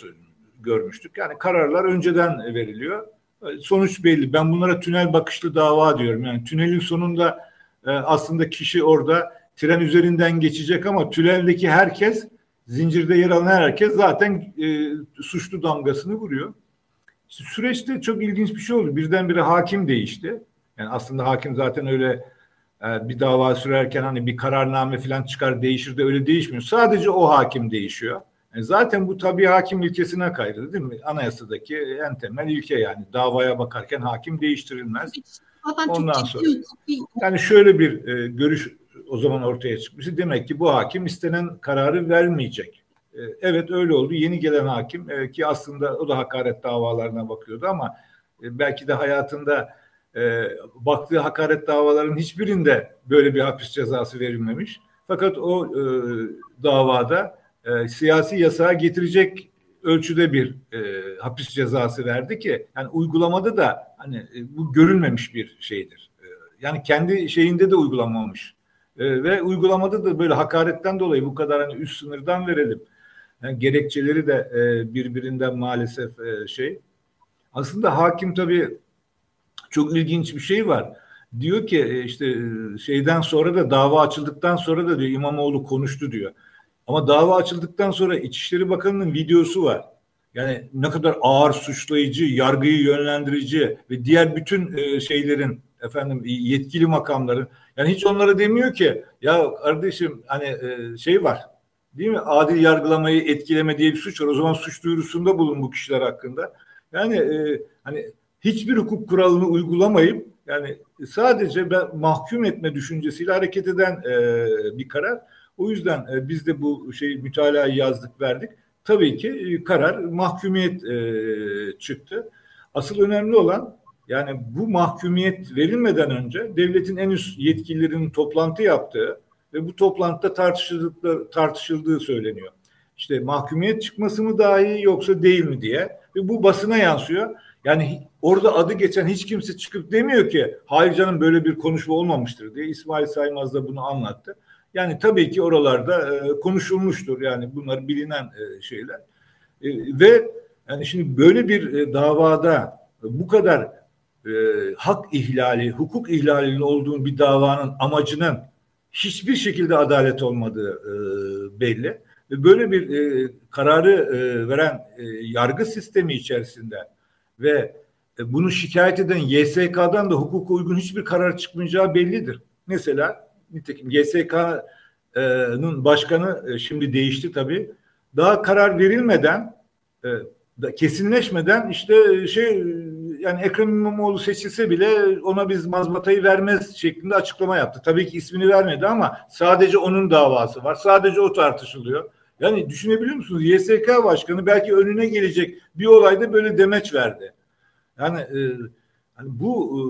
Speaker 3: görmüştük. Yani kararlar önceden veriliyor. E, sonuç belli. Ben bunlara tünel bakışlı dava diyorum. Yani tünelin sonunda e, aslında kişi orada tren üzerinden geçecek ama tüneldeki herkes zincirde yer alan herkes zaten e, suçlu damgasını vuruyor. Süreçte çok ilginç bir şey oldu. Birdenbire hakim değişti. Yani aslında hakim zaten öyle bir dava sürerken hani bir kararname falan çıkar değişir de öyle değişmiyor. Sadece o hakim değişiyor. Yani zaten bu tabii hakim ilkesine kaydı değil mi? Anayasadaki en temel ilke yani davaya bakarken hakim değiştirilmez. Ondan sonra yani şöyle bir e, görüş o zaman ortaya çıkmış. Demek ki bu hakim istenen kararı vermeyecek. E, evet öyle oldu. Yeni gelen hakim e, ki aslında o da hakaret davalarına bakıyordu ama e, belki de hayatında e, baktığı hakaret davalarının hiçbirinde böyle bir hapis cezası verilmemiş. Fakat o e, davada e, siyasi yasağa getirecek ölçüde bir e, hapis cezası verdi ki yani uygulamada da hani e, bu görülmemiş bir şeydir. E, yani kendi şeyinde de uygulamamış. E, ve uygulamada da böyle hakaretten dolayı bu kadar hani üst sınırdan verelim. Yani gerekçeleri de e, birbirinden maalesef e, şey. Aslında hakim tabii çok ilginç bir şey var. Diyor ki e, işte e, şeyden sonra da dava açıldıktan sonra da diyor İmamoğlu konuştu diyor. Ama dava açıldıktan sonra İçişleri Bakanı'nın videosu var. Yani ne kadar ağır suçlayıcı, yargıyı yönlendirici ve diğer bütün e, şeylerin efendim yetkili makamların yani hiç onlara demiyor ki ya kardeşim hani şey var değil mi? Adil yargılamayı etkileme diye bir suç var. O zaman suç duyurusunda bulun bu kişiler hakkında. Yani e, hani hiçbir hukuk kuralını uygulamayıp yani sadece ben mahkum etme düşüncesiyle hareket eden e, bir karar. O yüzden e, biz de bu şey mütalayı yazdık verdik. Tabii ki e, karar mahkumiyet e, çıktı. Asıl önemli olan yani bu mahkumiyet verilmeden önce devletin en üst yetkililerinin toplantı yaptığı ve bu toplantıda tartışıldığı, tartışıldığı söyleniyor. İşte mahkumiyet çıkması mı daha iyi yoksa değil mi diye ve bu basına yansıyor. Yani orada adı geçen hiç kimse çıkıp demiyor ki hayır canım böyle bir konuşma olmamıştır diye. İsmail Saymaz da bunu anlattı. Yani tabii ki oralarda e, konuşulmuştur yani bunlar bilinen e, şeyler. E, ve yani şimdi böyle bir e, davada bu kadar e, hak ihlali, hukuk ihlalinin olduğu bir davanın amacının hiçbir şekilde adalet olmadığı e, belli. Ve böyle bir e, kararı e, veren e, yargı sistemi içerisinde ve e, bunu şikayet eden YSK'dan da hukuka uygun hiçbir karar çıkmayacağı bellidir. Mesela nitekim YSK'nın başkanı e, şimdi değişti tabii. Daha karar verilmeden e, kesinleşmeden işte şey yani Ekrem İmamoğlu seçilse bile ona biz mazbatayı vermez şeklinde açıklama yaptı. Tabii ki ismini vermedi ama sadece onun davası var. Sadece o tartışılıyor. Yani düşünebiliyor musunuz? YSK başkanı belki önüne gelecek bir olayda böyle demeç verdi. Yani e, hani bu e,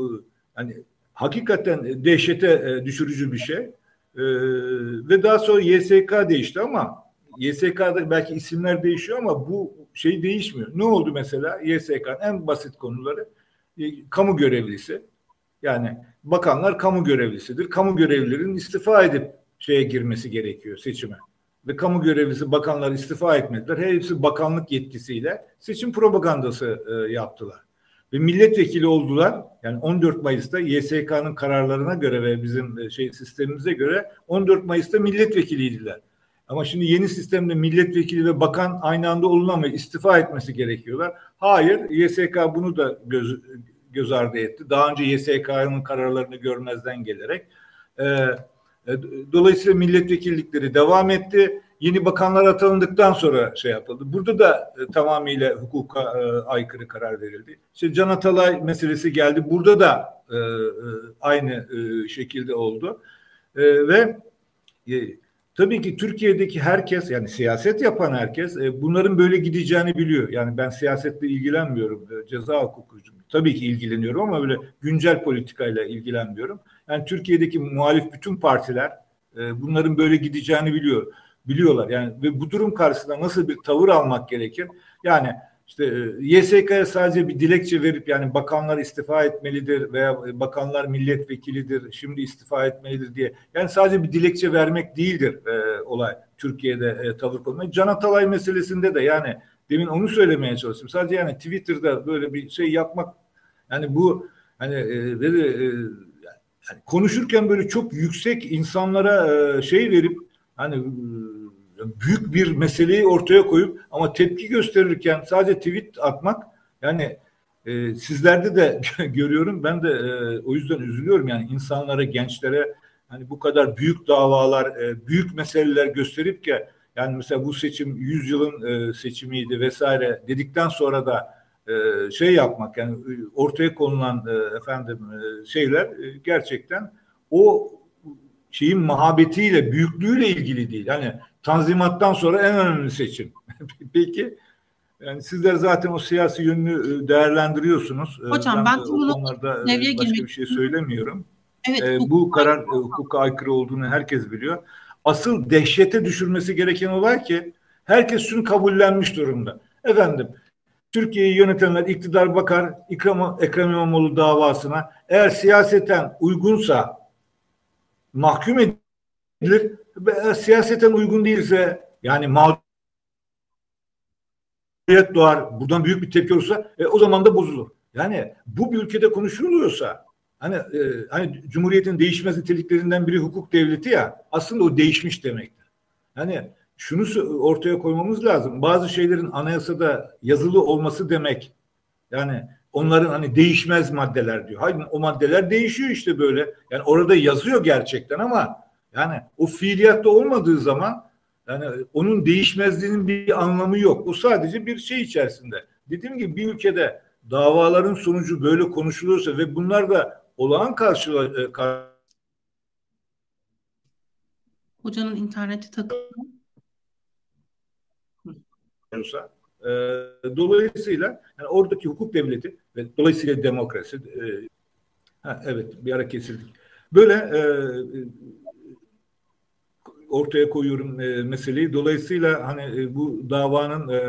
Speaker 3: hani hakikaten dehşete e, düşürücü bir şey. E, ve daha sonra YSK değişti ama YSK'da belki isimler değişiyor ama bu şey değişmiyor. Ne oldu mesela? YSK'nın en basit konuları e, kamu görevlisi. Yani bakanlar kamu görevlisidir. Kamu görevlilerinin istifa edip şeye girmesi gerekiyor seçime. Ve kamu görevlisi bakanlar istifa etmediler. Hepsi bakanlık yetkisiyle seçim propagandası e, yaptılar. Ve milletvekili oldular. Yani 14 Mayıs'ta YSK'nın kararlarına göre ve bizim e, şey sistemimize göre 14 Mayıs'ta milletvekiliydiler. Ama şimdi yeni sistemde milletvekili ve bakan aynı anda olunamıyor. istifa etmesi gerekiyorlar. Hayır, YSK bunu da göz, göz ardı etti. Daha önce YSK'nın kararlarını görmezden gelerek. Ee, dolayısıyla milletvekillikleri devam etti. Yeni bakanlar atandıktan sonra şey yapıldı. Burada da e, tamamıyla hukuka e, aykırı karar verildi. İşte Can Atalay meselesi geldi. Burada da e, e, aynı e, şekilde oldu. E, ve e, Tabii ki Türkiye'deki herkes yani siyaset yapan herkes e, bunların böyle gideceğini biliyor. Yani ben siyasetle ilgilenmiyorum. E, ceza hukukuyum. Tabii ki ilgileniyorum ama böyle güncel politikayla ilgilenmiyorum. Yani Türkiye'deki muhalif bütün partiler e, bunların böyle gideceğini biliyor. Biliyorlar. Yani ve bu durum karşısında nasıl bir tavır almak gerekir? Yani işte e, YSK'ya sadece bir dilekçe verip yani bakanlar istifa etmelidir veya bakanlar milletvekilidir şimdi istifa etmelidir diye yani sadece bir dilekçe vermek değildir e, olay Türkiye'de e, tavır konusu. Can Atalay meselesinde de yani demin onu söylemeye çalıştım. Sadece yani Twitter'da böyle bir şey yapmak yani bu hani e, ve e, yani konuşurken böyle çok yüksek insanlara e, şey verip hani büyük bir meseleyi ortaya koyup ama tepki gösterirken sadece tweet atmak yani e, sizlerde de görüyorum. Ben de e, o yüzden üzülüyorum. Yani insanlara gençlere hani bu kadar büyük davalar e, büyük meseleler gösterip ki yani mesela bu seçim 100 yılın e, seçimiydi vesaire dedikten sonra da e, şey yapmak yani ortaya konulan e, efendim e, şeyler e, gerçekten o şeyin mahabetiyle büyüklüğüyle ilgili değil. Yani Tanzimattan sonra en önemli seçim. Peki yani sizler zaten o siyasi yönünü e, değerlendiriyorsunuz.
Speaker 1: E, Hocam ben, ben
Speaker 3: bu konularda e, başka girmek... bir şey söylemiyorum. Evet, ee, bu karar aykırı. hukuka aykırı olduğunu herkes biliyor. Asıl dehşete düşürmesi gereken olay ki herkes şunu kabullenmiş durumda. Efendim Türkiye'yi yönetenler iktidar bakar İkram, Ekrem İmamoğlu davasına eğer siyaseten uygunsa mahkum edilir siyaseten uygun değilse yani mağduriyet doğar, buradan büyük bir tepki olursa e, o zaman da bozulur. Yani bu bir ülkede konuşuluyorsa hani e, hani Cumhuriyet'in değişmez niteliklerinden biri hukuk devleti ya aslında o değişmiş demektir. Yani şunu ortaya koymamız lazım. Bazı şeylerin anayasada yazılı olması demek yani onların hani değişmez maddeler diyor. Hayır o maddeler değişiyor işte böyle. Yani orada yazıyor gerçekten ama yani o fiiliyatta olmadığı zaman yani onun değişmezliğinin bir anlamı yok. O sadece bir şey içerisinde. Dediğim gibi bir ülkede davaların sonucu böyle konuşuluyorsa ve bunlar da olağan karşıla e,
Speaker 1: Hocanın interneti takıldı.
Speaker 3: E, dolayısıyla yani oradaki hukuk devleti ve dolayısıyla demokrasi. E, ha, evet bir ara kesildik. Böyle e, ortaya koyuyorum e, meseleyi. Dolayısıyla hani e, bu davanın e,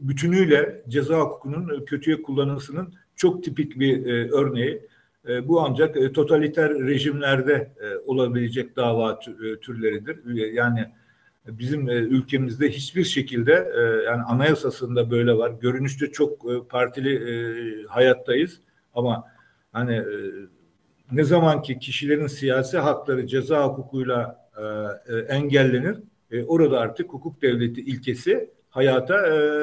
Speaker 3: bütünüyle ceza hukukunun kötüye kullanılmasının çok tipik bir e, örneği. E, bu ancak e, totaliter rejimlerde e, olabilecek dava e, türleridir. Yani bizim e, ülkemizde hiçbir şekilde e, yani anayasasında böyle var. Görünüşte çok e, partili hayattayız ama hani ne zaman ki kişilerin siyasi hakları ceza hukukuyla engellenir, orada artık hukuk devleti ilkesi hayata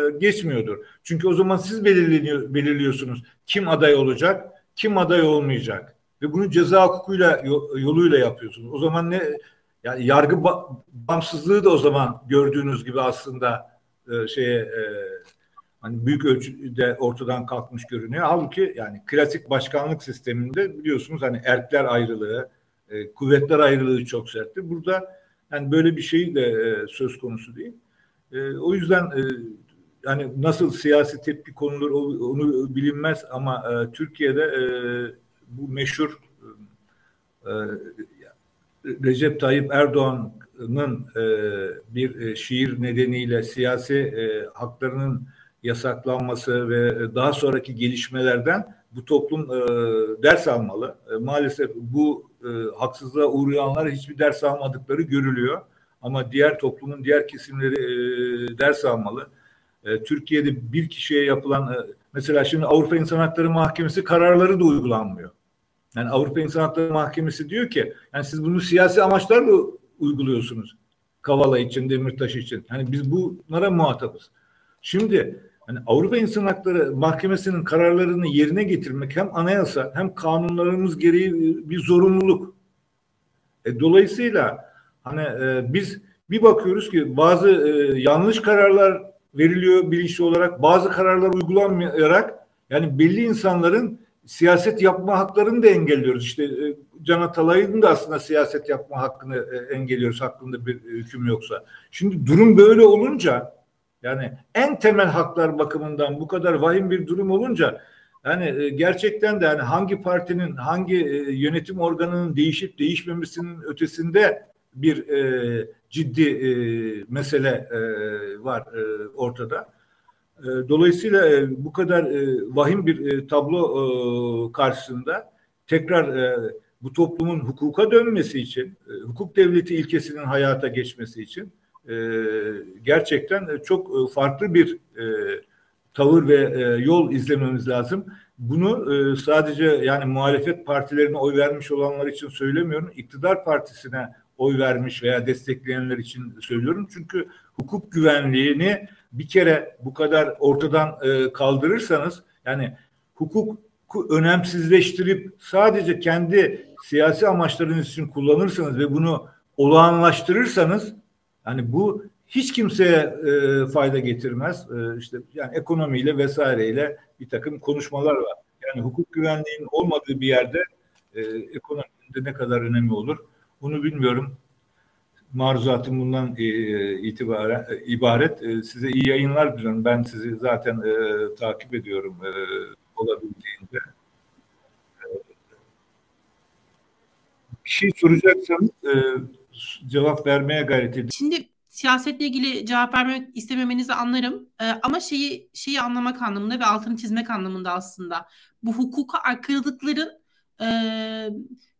Speaker 3: geçmiyordur. Çünkü o zaman siz belirleniyor, belirliyorsunuz kim aday olacak, kim aday olmayacak ve bunu ceza hukukuyla yoluyla yapıyorsunuz. O zaman ne yani yargı bağımsızlığı da o zaman gördüğünüz gibi aslında e, şeye e, hani büyük ölçüde ortadan kalkmış görünüyor. Halbuki yani klasik başkanlık sisteminde biliyorsunuz hani erkler ayrılığı, e, kuvvetler ayrılığı çok sertti. Burada yani böyle bir şey de e, söz konusu değil. E, o yüzden e, yani nasıl siyasi tepki konulur onu bilinmez ama e, Türkiye'de e, bu meşhur e, Recep Tayyip Erdoğan'ın e, bir e, şiir nedeniyle siyasi e, haklarının yasaklanması ve daha sonraki gelişmelerden bu toplum e, ders almalı. E, maalesef bu e, haksızlığa uğrayanlar hiçbir ders almadıkları görülüyor. Ama diğer toplumun diğer kesimleri e, ders almalı. E, Türkiye'de bir kişiye yapılan e, mesela şimdi Avrupa İnsan Hakları Mahkemesi kararları da uygulanmıyor. Yani Avrupa İnsan Hakları Mahkemesi diyor ki yani siz bunu siyasi amaçlarla uyguluyorsunuz. Kavala için, Demirtaş için. Yani biz bunlara muhatabız. Şimdi hani Avrupa İnsan Hakları Mahkemesi'nin kararlarını yerine getirmek hem anayasa hem kanunlarımız gereği bir zorunluluk. E, dolayısıyla hani e, biz bir bakıyoruz ki bazı e, yanlış kararlar veriliyor bilinçli olarak, bazı kararlar uygulanmayarak yani belli insanların siyaset yapma haklarını da engelliyoruz. İşte e, Can Atalay'ın da aslında siyaset yapma hakkını e, engelliyoruz hakkında bir hüküm yoksa. Şimdi durum böyle olunca yani en temel haklar bakımından bu kadar vahim bir durum olunca yani e, gerçekten de yani hangi partinin hangi yönetim organının değişip değişmemesinin ötesinde bir e, ciddi e, mesele e, var e, ortada. E, dolayısıyla e, bu kadar e, vahim bir tablo karşısında tekrar bu toplumun hukuka dönmesi için, hukuk devleti ilkesinin hayata geçmesi için gerçekten çok farklı bir tavır ve yol izlememiz lazım. Bunu sadece yani muhalefet partilerine oy vermiş olanlar için söylemiyorum. İktidar partisine oy vermiş veya destekleyenler için söylüyorum. Çünkü hukuk güvenliğini bir kere bu kadar ortadan e, kaldırırsanız yani hukuk önemsizleştirip sadece kendi siyasi amaçlarınız için kullanırsanız ve bunu olağanlaştırırsanız yani bu hiç kimseye e, fayda getirmez. E, işte yani ekonomiyle vesaireyle bir takım konuşmalar var. Yani hukuk güvenliğinin olmadığı bir yerde e, ekonominin de ne kadar önemi olur bunu bilmiyorum maruzatım bundan e, itibaren e, ibaret. E, size iyi yayınlar diliyorum. Ben sizi zaten e, takip ediyorum e, olabildiğince. E, bir şey soracaksanız e, cevap vermeye gayret edin.
Speaker 1: Şimdi siyasetle ilgili cevap vermek istememenizi anlarım. Ee, ama şeyi şeyi anlamak anlamında ve altını çizmek anlamında aslında bu hukuka aykırılıkların e,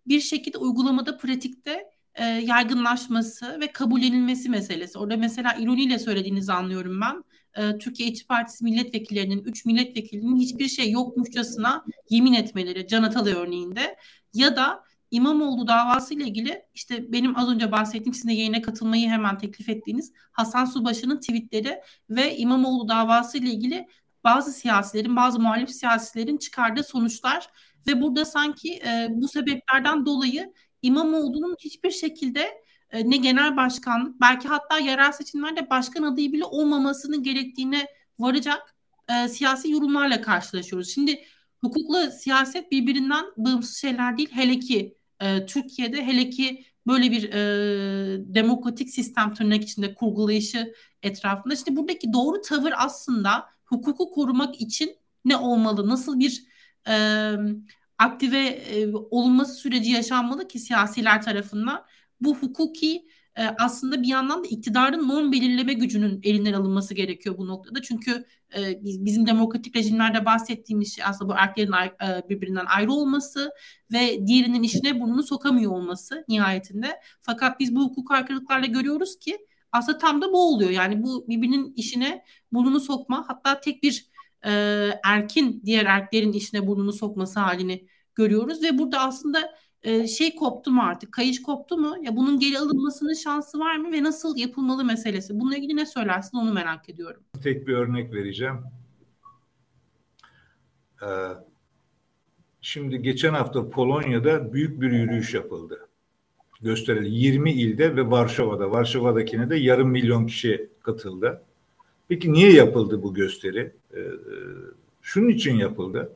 Speaker 1: bir şekilde uygulamada, pratikte e, yaygınlaşması ve kabullenilmesi meselesi. Orada mesela ironiyle söylediğinizi anlıyorum ben. E, Türkiye İşçi Partisi milletvekillerinin, üç milletvekilinin hiçbir şey yokmuşçasına yemin etmeleri, Can Atalay örneğinde ya da İmamoğlu davası ile ilgili işte benim az önce bahsettiğim sizin yayına katılmayı hemen teklif ettiğiniz Hasan Subaşı'nın tweetleri ve İmamoğlu davası ile ilgili bazı siyasilerin, bazı muhalif siyasilerin çıkardığı sonuçlar ve burada sanki e, bu sebeplerden dolayı İmamoğlu'nun hiçbir şekilde e, ne genel başkanlık belki hatta yerel seçimlerde başkan adayı bile olmamasının gerektiğine varacak e, siyasi yorumlarla karşılaşıyoruz. Şimdi hukukla siyaset birbirinden bağımsız şeyler değil. Hele ki e, Türkiye'de hele ki böyle bir e, demokratik sistem tırnak içinde kurgulayışı etrafında. İşte buradaki doğru tavır aslında hukuku korumak için ne olmalı, nasıl bir e, aktive e, olunması süreci yaşanmalı ki siyasiler tarafından bu hukuki e, aslında bir yandan da iktidarın norm belirleme gücünün elinden alınması gerekiyor bu noktada. Çünkü e, bizim demokratik rejimlerde bahsettiğimiz şey aslında bu erklerin e, birbirinden ayrı olması ve diğerinin işine burnunu sokamıyor olması nihayetinde. Fakat biz bu hukuk aykırılıklarla görüyoruz ki aslında tam da bu oluyor. Yani bu birbirinin işine burnunu sokma hatta tek bir e, erkin diğer erklerin işine burnunu sokması halini görüyoruz ve burada aslında e, şey koptu mu artık? Kayış koptu mu? Ya bunun geri alınmasının şansı var mı ve nasıl yapılmalı meselesi? Bununla ilgili ne söylersin onu merak ediyorum.
Speaker 3: Tek bir örnek vereceğim. Ee, şimdi geçen hafta Polonya'da büyük bir yürüyüş yapıldı. Gösterildi. 20 ilde ve Varşova'da. Varşova'dakine de yarım milyon kişi katıldı. Peki niye yapıldı bu gösteri? Ee, şunun için yapıldı.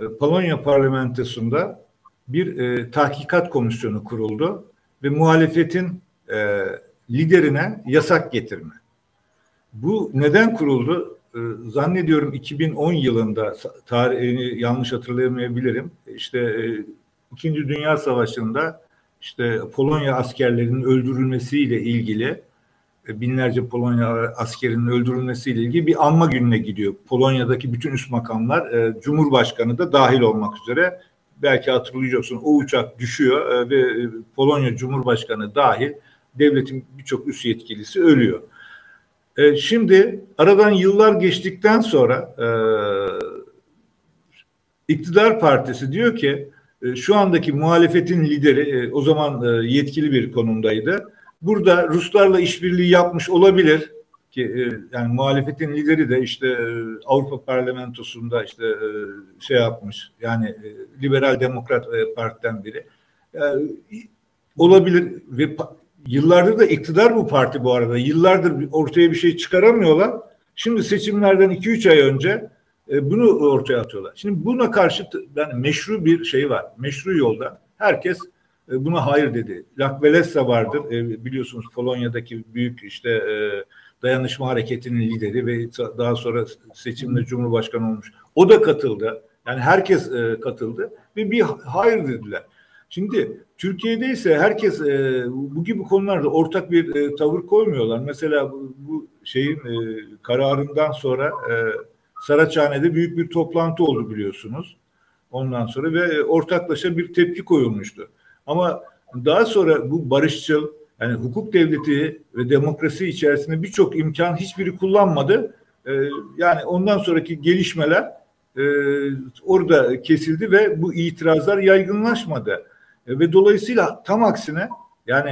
Speaker 3: Ee, Polonya parlamentosunda bir e, tahkikat komisyonu kuruldu ve muhalefetin e, liderine yasak getirme. Bu neden kuruldu? E, zannediyorum 2010 yılında tarihini yanlış hatırlayamayabilirim. İşte e, İkinci Dünya Savaşı'nda işte Polonya askerlerinin öldürülmesiyle ilgili binlerce Polonya askerinin öldürülmesiyle ilgili bir anma gününe gidiyor. Polonya'daki bütün üst makamlar, e, Cumhurbaşkanı da dahil olmak üzere belki hatırlayacaksın o uçak düşüyor e, ve e, Polonya Cumhurbaşkanı dahil devletin birçok üst yetkilisi ölüyor. E, şimdi aradan yıllar geçtikten sonra iktidar partisi diyor ki şu andaki muhalefetin lideri o zaman yetkili bir konumdaydı. Burada Ruslarla işbirliği yapmış olabilir ki e, yani muhalefetin lideri de işte e, Avrupa Parlamentosu'nda işte e, şey yapmış yani Liberal Demokrat Parti'den biri yani, olabilir ve yıllardır da iktidar bu parti bu arada yıllardır ortaya bir şey çıkaramıyorlar. Şimdi seçimlerden 2-3 ay önce bunu ortaya atıyorlar. Şimdi buna karşı yani meşru bir şey var. Meşru yolda herkes buna hayır dedi. Walesa vardır. Biliyorsunuz Polonya'daki büyük işte dayanışma hareketinin lideri ve daha sonra seçimde Cumhurbaşkanı olmuş. O da katıldı. Yani herkes e, katıldı ve bir hayır dediler. Şimdi Türkiye'de ise herkes e, bu gibi konularda ortak bir e, tavır koymuyorlar. Mesela bu, bu şeyin e, kararından sonra e, Saraçhane'de büyük bir toplantı oldu biliyorsunuz. Ondan sonra ve ortaklaşa bir tepki koyulmuştu. Ama daha sonra bu barışçıl yani hukuk devleti ve demokrasi içerisinde birçok imkan hiçbiri kullanmadı. Ee, yani ondan sonraki gelişmeler e, orada kesildi ve bu itirazlar yaygınlaşmadı. E, ve dolayısıyla tam aksine yani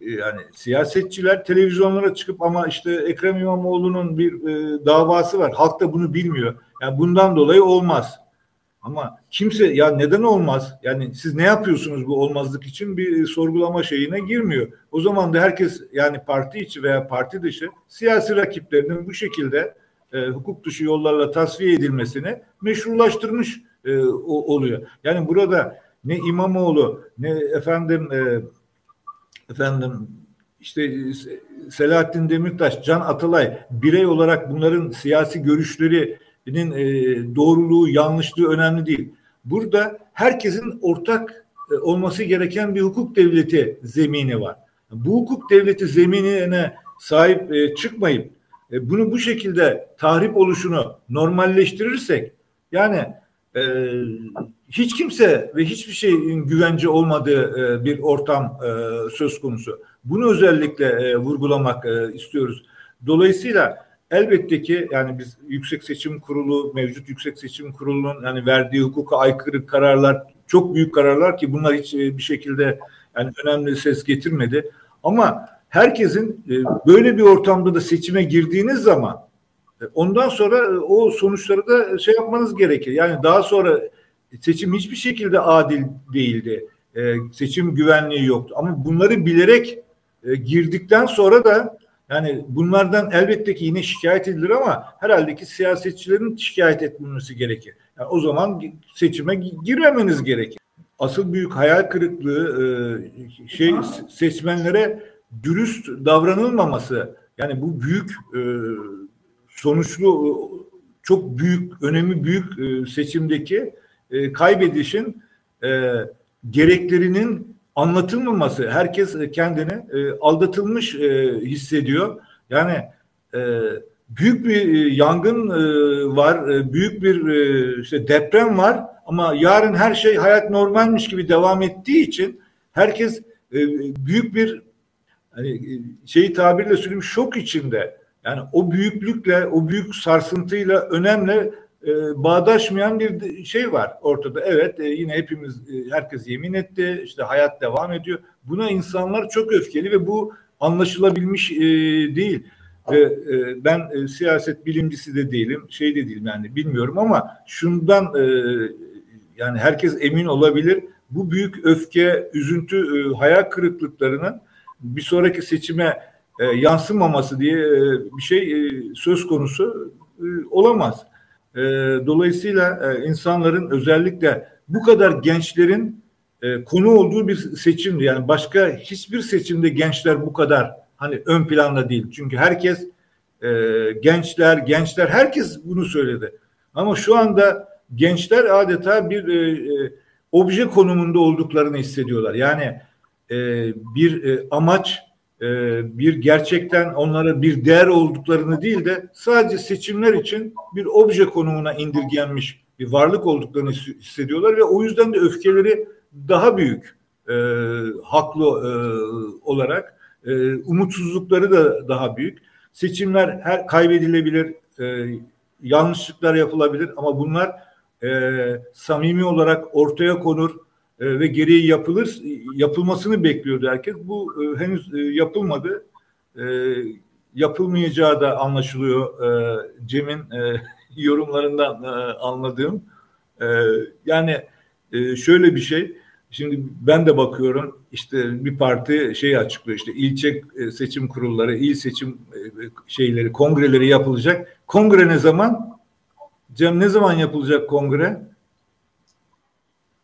Speaker 3: e, yani siyasetçiler televizyonlara çıkıp ama işte Ekrem İmamoğlu'nun bir e, davası var. Halk da bunu bilmiyor. Yani bundan dolayı olmaz. Ama kimse ya neden olmaz? Yani siz ne yapıyorsunuz bu olmazlık için bir sorgulama şeyine girmiyor. O zaman da herkes yani parti içi veya parti dışı siyasi rakiplerinin bu şekilde e, hukuk dışı yollarla tasfiye edilmesini meşrulaştırmış e, o, oluyor. Yani burada ne İmamoğlu ne efendim e, efendim işte Selahattin Demirtaş, Can Atalay birey olarak bunların siyasi görüşleri doğruluğu, yanlışlığı önemli değil. Burada herkesin ortak e, olması gereken bir hukuk devleti zemini var. Bu hukuk devleti zeminine sahip e, çıkmayıp e, bunu bu şekilde tahrip oluşunu normalleştirirsek yani e, hiç kimse ve hiçbir şeyin güvence olmadığı e, bir ortam e, söz konusu. Bunu özellikle e, vurgulamak e, istiyoruz. Dolayısıyla Elbette ki yani biz Yüksek Seçim Kurulu, mevcut Yüksek Seçim Kurulu'nun yani verdiği hukuka aykırı kararlar çok büyük kararlar ki bunlar hiç e, bir şekilde yani önemli ses getirmedi. Ama herkesin e, böyle bir ortamda da seçime girdiğiniz zaman e, ondan sonra o sonuçları da şey yapmanız gerekir. Yani daha sonra seçim hiçbir şekilde adil değildi. Seçim güvenliği yoktu. Ama bunları bilerek girdikten sonra da yani bunlardan elbette ki yine şikayet edilir ama herhalde ki siyasetçilerin şikayet etmemesi gerekir. Yani o zaman seçime girmemeniz gerekir. Asıl büyük hayal kırıklığı e, şey seçmenlere dürüst davranılmaması. Yani bu büyük e, sonuçlu çok büyük önemi büyük e, seçimdeki kaybedişin gereklerinin anlatılmaması, herkes kendini e, aldatılmış e, hissediyor. Yani e, büyük bir e, yangın e, var, e, büyük bir e, işte deprem var ama yarın her şey hayat normalmiş gibi devam ettiği için herkes e, büyük bir hani e, şeyi tabirle söyleyeyim şok içinde. Yani o büyüklükle, o büyük sarsıntıyla önemli e, bağdaşmayan bir şey var ortada. Evet e, yine hepimiz e, herkes yemin etti. işte hayat devam ediyor. Buna insanlar çok öfkeli ve bu anlaşılabilmiş değil. Ve ben siyaset bilimcisi de değilim, şey de değilim yani bilmiyorum ama şundan yani herkes emin olabilir. Bu büyük öfke, üzüntü, e, hayal kırıklıklarının bir sonraki seçime yansımaması diye bir şey söz konusu olamaz. E, dolayısıyla e, insanların özellikle bu kadar gençlerin e, konu olduğu bir seçimdi. Yani başka hiçbir seçimde gençler bu kadar hani ön planda değil. Çünkü herkes e, gençler, gençler herkes bunu söyledi. Ama şu anda gençler adeta bir e, e, obje konumunda olduklarını hissediyorlar. Yani e, bir e, amaç, e, bir gerçekten onlara bir değer olduklarını değil de sadece seçimler için bir obje konumuna indirgenmiş bir varlık olduklarını hissediyorlar ve o yüzden de öfkeleri daha büyük e, haklı e, olarak e, umutsuzlukları da daha büyük. Seçimler her kaybedilebilir, e, yanlışlıklar yapılabilir ama bunlar e, samimi olarak ortaya konur e, ve gereği yapılır yapılmasını bekliyordu herkes. Bu e, henüz e, yapılmadı. Yapılmayacağı da anlaşılıyor Cem'in yorumlarından anladığım. Yani şöyle bir şey. Şimdi ben de bakıyorum işte bir parti şey açıklıyor işte ilçe seçim kurulları, il seçim şeyleri, kongreleri yapılacak. Kongre ne zaman? Cem ne zaman yapılacak kongre?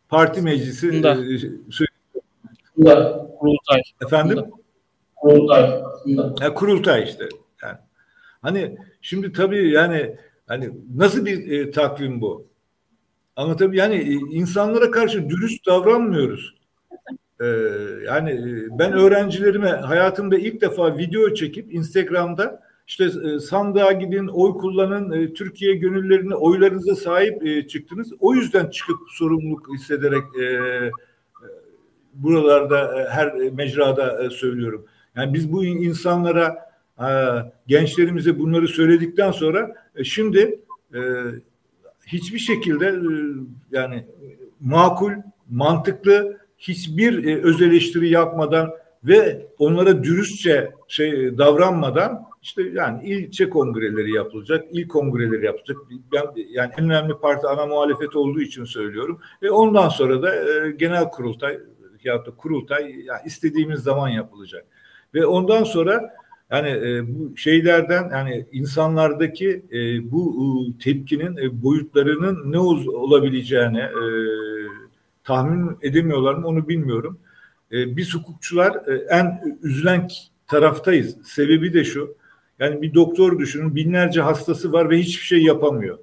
Speaker 3: Parti meclisi
Speaker 2: Bunda.
Speaker 3: e,
Speaker 2: Bunda. Kurultay.
Speaker 3: Efendim?
Speaker 2: Bunda. Kurultay. Bunda.
Speaker 3: Ya, kurultay işte. Yani. Hani şimdi tabii yani hani nasıl bir e, takvim bu? Anlatabiliyor Yani e, insanlara karşı dürüst davranmıyoruz. Ee, yani e, ben öğrencilerime hayatımda ilk defa video çekip Instagram'da işte e, sandığa gidin, oy kullanın, Türkiye gönüllerine oylarınıza sahip çıktınız. O yüzden çıkıp sorumluluk hissederek buralarda her mecrada söylüyorum. Yani biz bu insanlara, gençlerimize bunları söyledikten sonra şimdi hiçbir şekilde e, yani makul, mantıklı hiçbir e, öz eleştiri yapmadan ve onlara dürüstçe şey davranmadan işte yani ilçe kongreleri yapılacak, il kongreleri yapılacak. Ben yani en önemli parti ana muhalefet olduğu için söylüyorum. Ve ondan sonra da e, genel kurultay ya da kurultay yani istediğimiz zaman yapılacak. Ve ondan sonra yani e, bu şeylerden yani insanlardaki e, bu e, tepkinin e, boyutlarının ne olabileceğini e, tahmin edemiyorlar mı onu bilmiyorum. E, biz hukukçular e, en üzülen taraftayız. Sebebi de şu. Yani bir doktor düşünün binlerce hastası var ve hiçbir şey yapamıyor.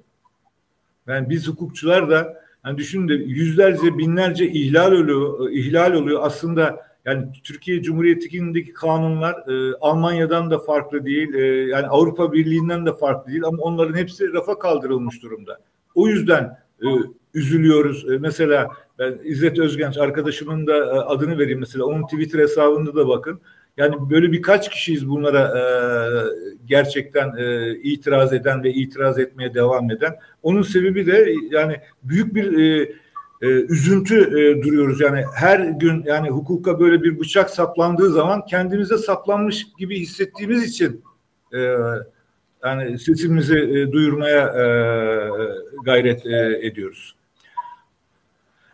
Speaker 3: Yani biz hukukçular da yani düşünün de yüzlerce binlerce ihlal oluyor, ihlal oluyor. Aslında yani Türkiye Cumhuriyeti'ndeki kanunlar e, Almanya'dan da farklı değil. E, yani Avrupa Birliği'nden de farklı değil ama onların hepsi rafa kaldırılmış durumda. O yüzden e, üzülüyoruz. E, mesela ben İzzet Özgenç arkadaşımın da e, adını vereyim mesela onun Twitter hesabında da bakın. Yani böyle birkaç kişiyiz bunlara e, gerçekten e, itiraz eden ve itiraz etmeye devam eden. Onun sebebi de yani büyük bir e, e, üzüntü e, duruyoruz. Yani her gün yani hukuka böyle bir bıçak saplandığı zaman kendimize saplanmış gibi hissettiğimiz için e, yani sesimizi e, duyurmaya e, gayret e, ediyoruz.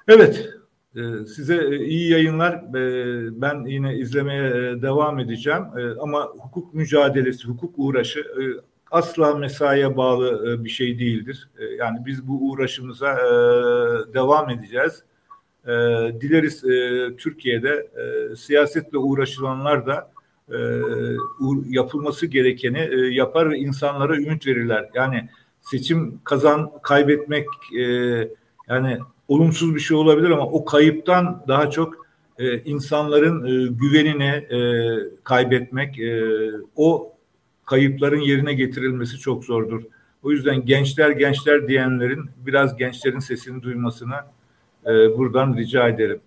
Speaker 3: Evet, e, size iyi yayınlar. E, ben yine izlemeye e, devam edeceğim. Ama hukuk mücadelesi, hukuk uğraşı asla mesaiye bağlı e, bir şey değildir. E, yani biz bu uğraşımıza e, devam edeceğiz. Dileriz Türkiye'de siyasetle uğraşılanlar da yapılması gerekeni yapar ve insanlara ümit verirler. Yani seçim kazan kaybetmek yani olumsuz bir şey olabilir ama o kayıptan daha çok e, insanların e, güvenini e, kaybetmek, e, o kayıpların yerine getirilmesi çok zordur. O yüzden gençler gençler diyenlerin biraz gençlerin sesini duymasını e, buradan rica ederim.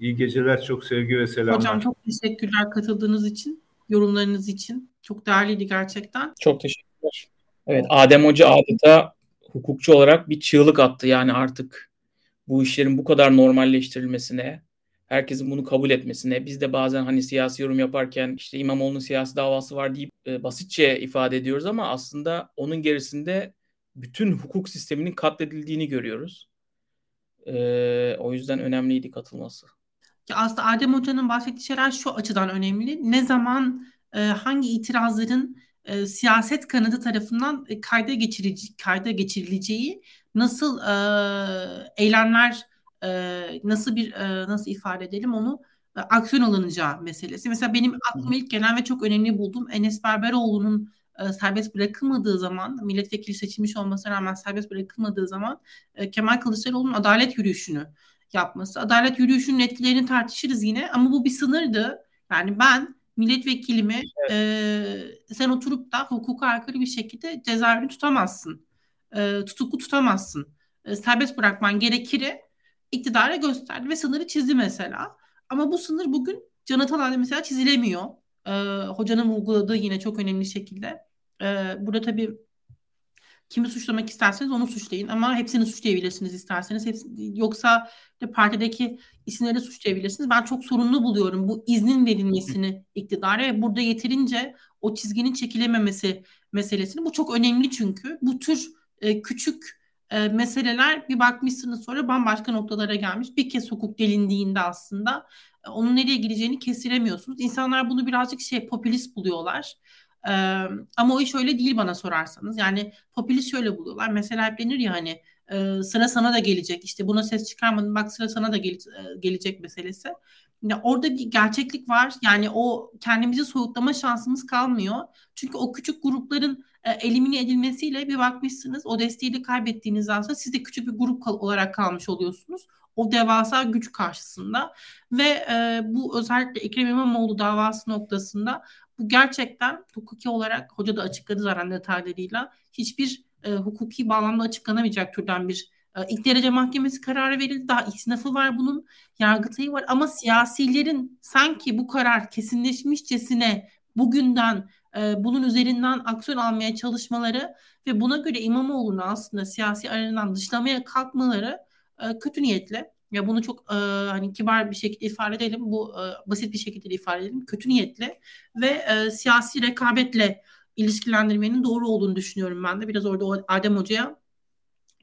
Speaker 3: İyi geceler, çok sevgi ve selamlar.
Speaker 1: Hocam çok teşekkürler katıldığınız için, yorumlarınız için. Çok değerliydi gerçekten.
Speaker 2: Çok teşekkürler. Evet, Adem Hoca adeta hukukçu olarak bir çığlık attı. Yani artık bu işlerin bu kadar normalleştirilmesine, herkesin bunu kabul etmesine, biz de bazen hani siyasi yorum yaparken işte İmamoğlu'nun siyasi davası var deyip e, basitçe ifade ediyoruz ama aslında onun gerisinde bütün hukuk sisteminin katledildiğini görüyoruz. E, o yüzden önemliydi katılması.
Speaker 1: Ya aslında Adem Hoca'nın bahsettiği şeyler şu açıdan önemli. Ne zaman e, hangi itirazların e, siyaset kanadı tarafından e, kayda geçirici kayda geçirileceği nasıl e, eylemler e, nasıl bir e, nasıl ifade edelim onu e, aksiyon alınacağı meselesi. Mesela benim aklıma ilk gelen ve çok önemli bulduğum Enes Berberoğlu'nun e, serbest bırakılmadığı zaman milletvekili seçilmiş olmasına rağmen serbest bırakılmadığı zaman e, Kemal Kılıçdaroğlu'nun adalet yürüyüşünü yapması. Adalet yürüyüşünün etkilerini tartışırız yine ama bu bir sınırdı. Yani ben milletvekilimi evet. e, sen oturup da hukuka aykırı bir şekilde cezaevini tutamazsın. E, tutuklu tutamazsın. E, serbest bırakman gerekir iktidara gösterdi ve sınırı çizdi mesela. Ama bu sınır bugün Can Atalay'da mesela çizilemiyor. E, hocanın vurguladığı yine çok önemli şekilde. E, burada tabii kimi suçlamak isterseniz onu suçlayın ama hepsini suçlayabilirsiniz isterseniz. Hepsi, yoksa de partideki isimleri suçlayabilirsiniz. Ben çok sorunlu buluyorum bu iznin verilmesini iktidara ve burada yeterince o çizginin çekilememesi meselesini. Bu çok önemli çünkü bu tür e, küçük e, meseleler bir bakmışsınız sonra bambaşka noktalara gelmiş. Bir kez hukuk delindiğinde aslında e, onun nereye gideceğini kesiremiyorsunuz. İnsanlar bunu birazcık şey popülist buluyorlar. Ama o iş öyle değil bana sorarsanız. Yani popülist şöyle buluyorlar. Mesela hep denir ya hani e, sıra sana da gelecek. İşte buna ses çıkarmadın bak sıra sana da gele, gelecek meselesi. Yani orada bir gerçeklik var. Yani o kendimizi soyutlama şansımız kalmıyor. Çünkü o küçük grupların e, elimine edilmesiyle bir bakmışsınız o desteği de kaybettiğiniz aslında siz de küçük bir grup kal- olarak kalmış oluyorsunuz. O devasa güç karşısında ve e, bu özellikle Ekrem İmamoğlu davası noktasında bu gerçekten hukuki olarak hoca da açıkladı zaten detaylarıyla hiçbir e, hukuki bağlamda açıklanamayacak türden bir e, ilk derece mahkemesi kararı verildi. Daha isnafı var bunun, yargıtayı var ama siyasilerin sanki bu karar kesinleşmişçesine bugünden e, bunun üzerinden aksiyon almaya çalışmaları ve buna göre İmamoğlu'nu aslında siyasi arenadan dışlamaya kalkmaları kötü niyetli. Ya bunu çok e, hani kibar bir şekilde ifade edelim, bu e, basit bir şekilde ifade edelim. Kötü niyetli ve e, siyasi rekabetle ilişkilendirmenin doğru olduğunu düşünüyorum ben de. Biraz orada Adem Hoca'ya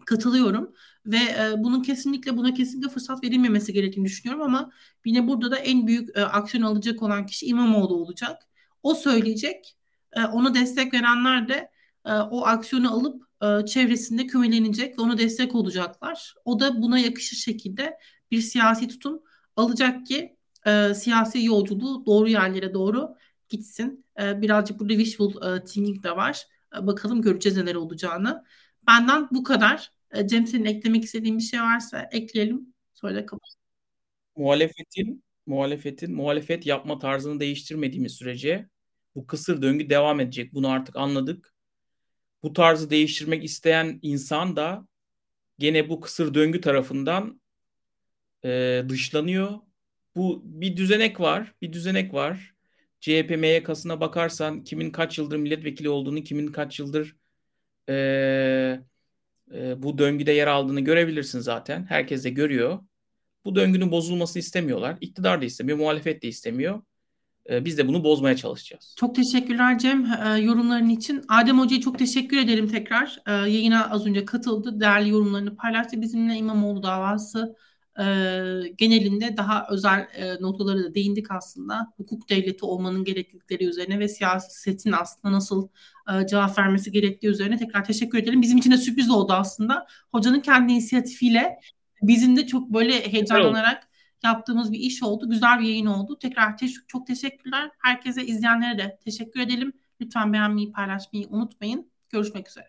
Speaker 1: katılıyorum ve e, bunun kesinlikle buna kesinlikle fırsat verilmemesi gerektiğini düşünüyorum ama yine burada da en büyük e, aksiyon alacak olan kişi İmamoğlu olacak. O söyleyecek. E, ona destek verenler de e, o aksiyonu alıp e, çevresinde kümelenecek ve ona destek olacaklar. O da buna yakışır şekilde bir siyasi tutum alacak ki e, siyasi yolculuğu doğru yerlere doğru gitsin. Birazcık burada wishful thinking de var. Bakalım göreceğiz neler olacağını. Benden bu kadar. Cem senin eklemek istediğin bir şey varsa ekleyelim. Sonra da kapatalım.
Speaker 2: Muhalefetin muhalefetin muhalefet yapma tarzını değiştirmediğimiz sürece bu kısır döngü devam edecek. Bunu artık anladık. Bu tarzı değiştirmek isteyen insan da gene bu kısır döngü tarafından e, dışlanıyor. Bu bir düzenek var, bir düzenek var. CHP MYK'sına bakarsan kimin kaç yıldır milletvekili olduğunu, kimin kaç yıldır e, e, bu döngüde yer aldığını görebilirsin zaten. Herkes de görüyor. Bu döngünün bozulmasını istemiyorlar. İktidar da istemiyor, muhalefet de istemiyor. E, biz de bunu bozmaya çalışacağız.
Speaker 1: Çok teşekkürler Cem e, yorumların için. Adem Hoca'ya çok teşekkür ederim tekrar. E, yayına az önce katıldı. Değerli yorumlarını paylaştı bizimle İmamoğlu davası e, genelinde daha özel e, noktalara da değindik aslında. Hukuk devleti olmanın gereklilikleri üzerine ve siyasetin aslında nasıl e, cevap vermesi gerektiği üzerine tekrar teşekkür edelim. Bizim için de sürpriz oldu aslında. Hocanın kendi inisiyatifiyle bizim de çok böyle heyecanlanarak yaptığımız bir iş oldu. Güzel bir yayın oldu. Tekrar te- çok teşekkürler. Herkese izleyenlere de teşekkür edelim. Lütfen beğenmeyi, paylaşmayı unutmayın. Görüşmek üzere.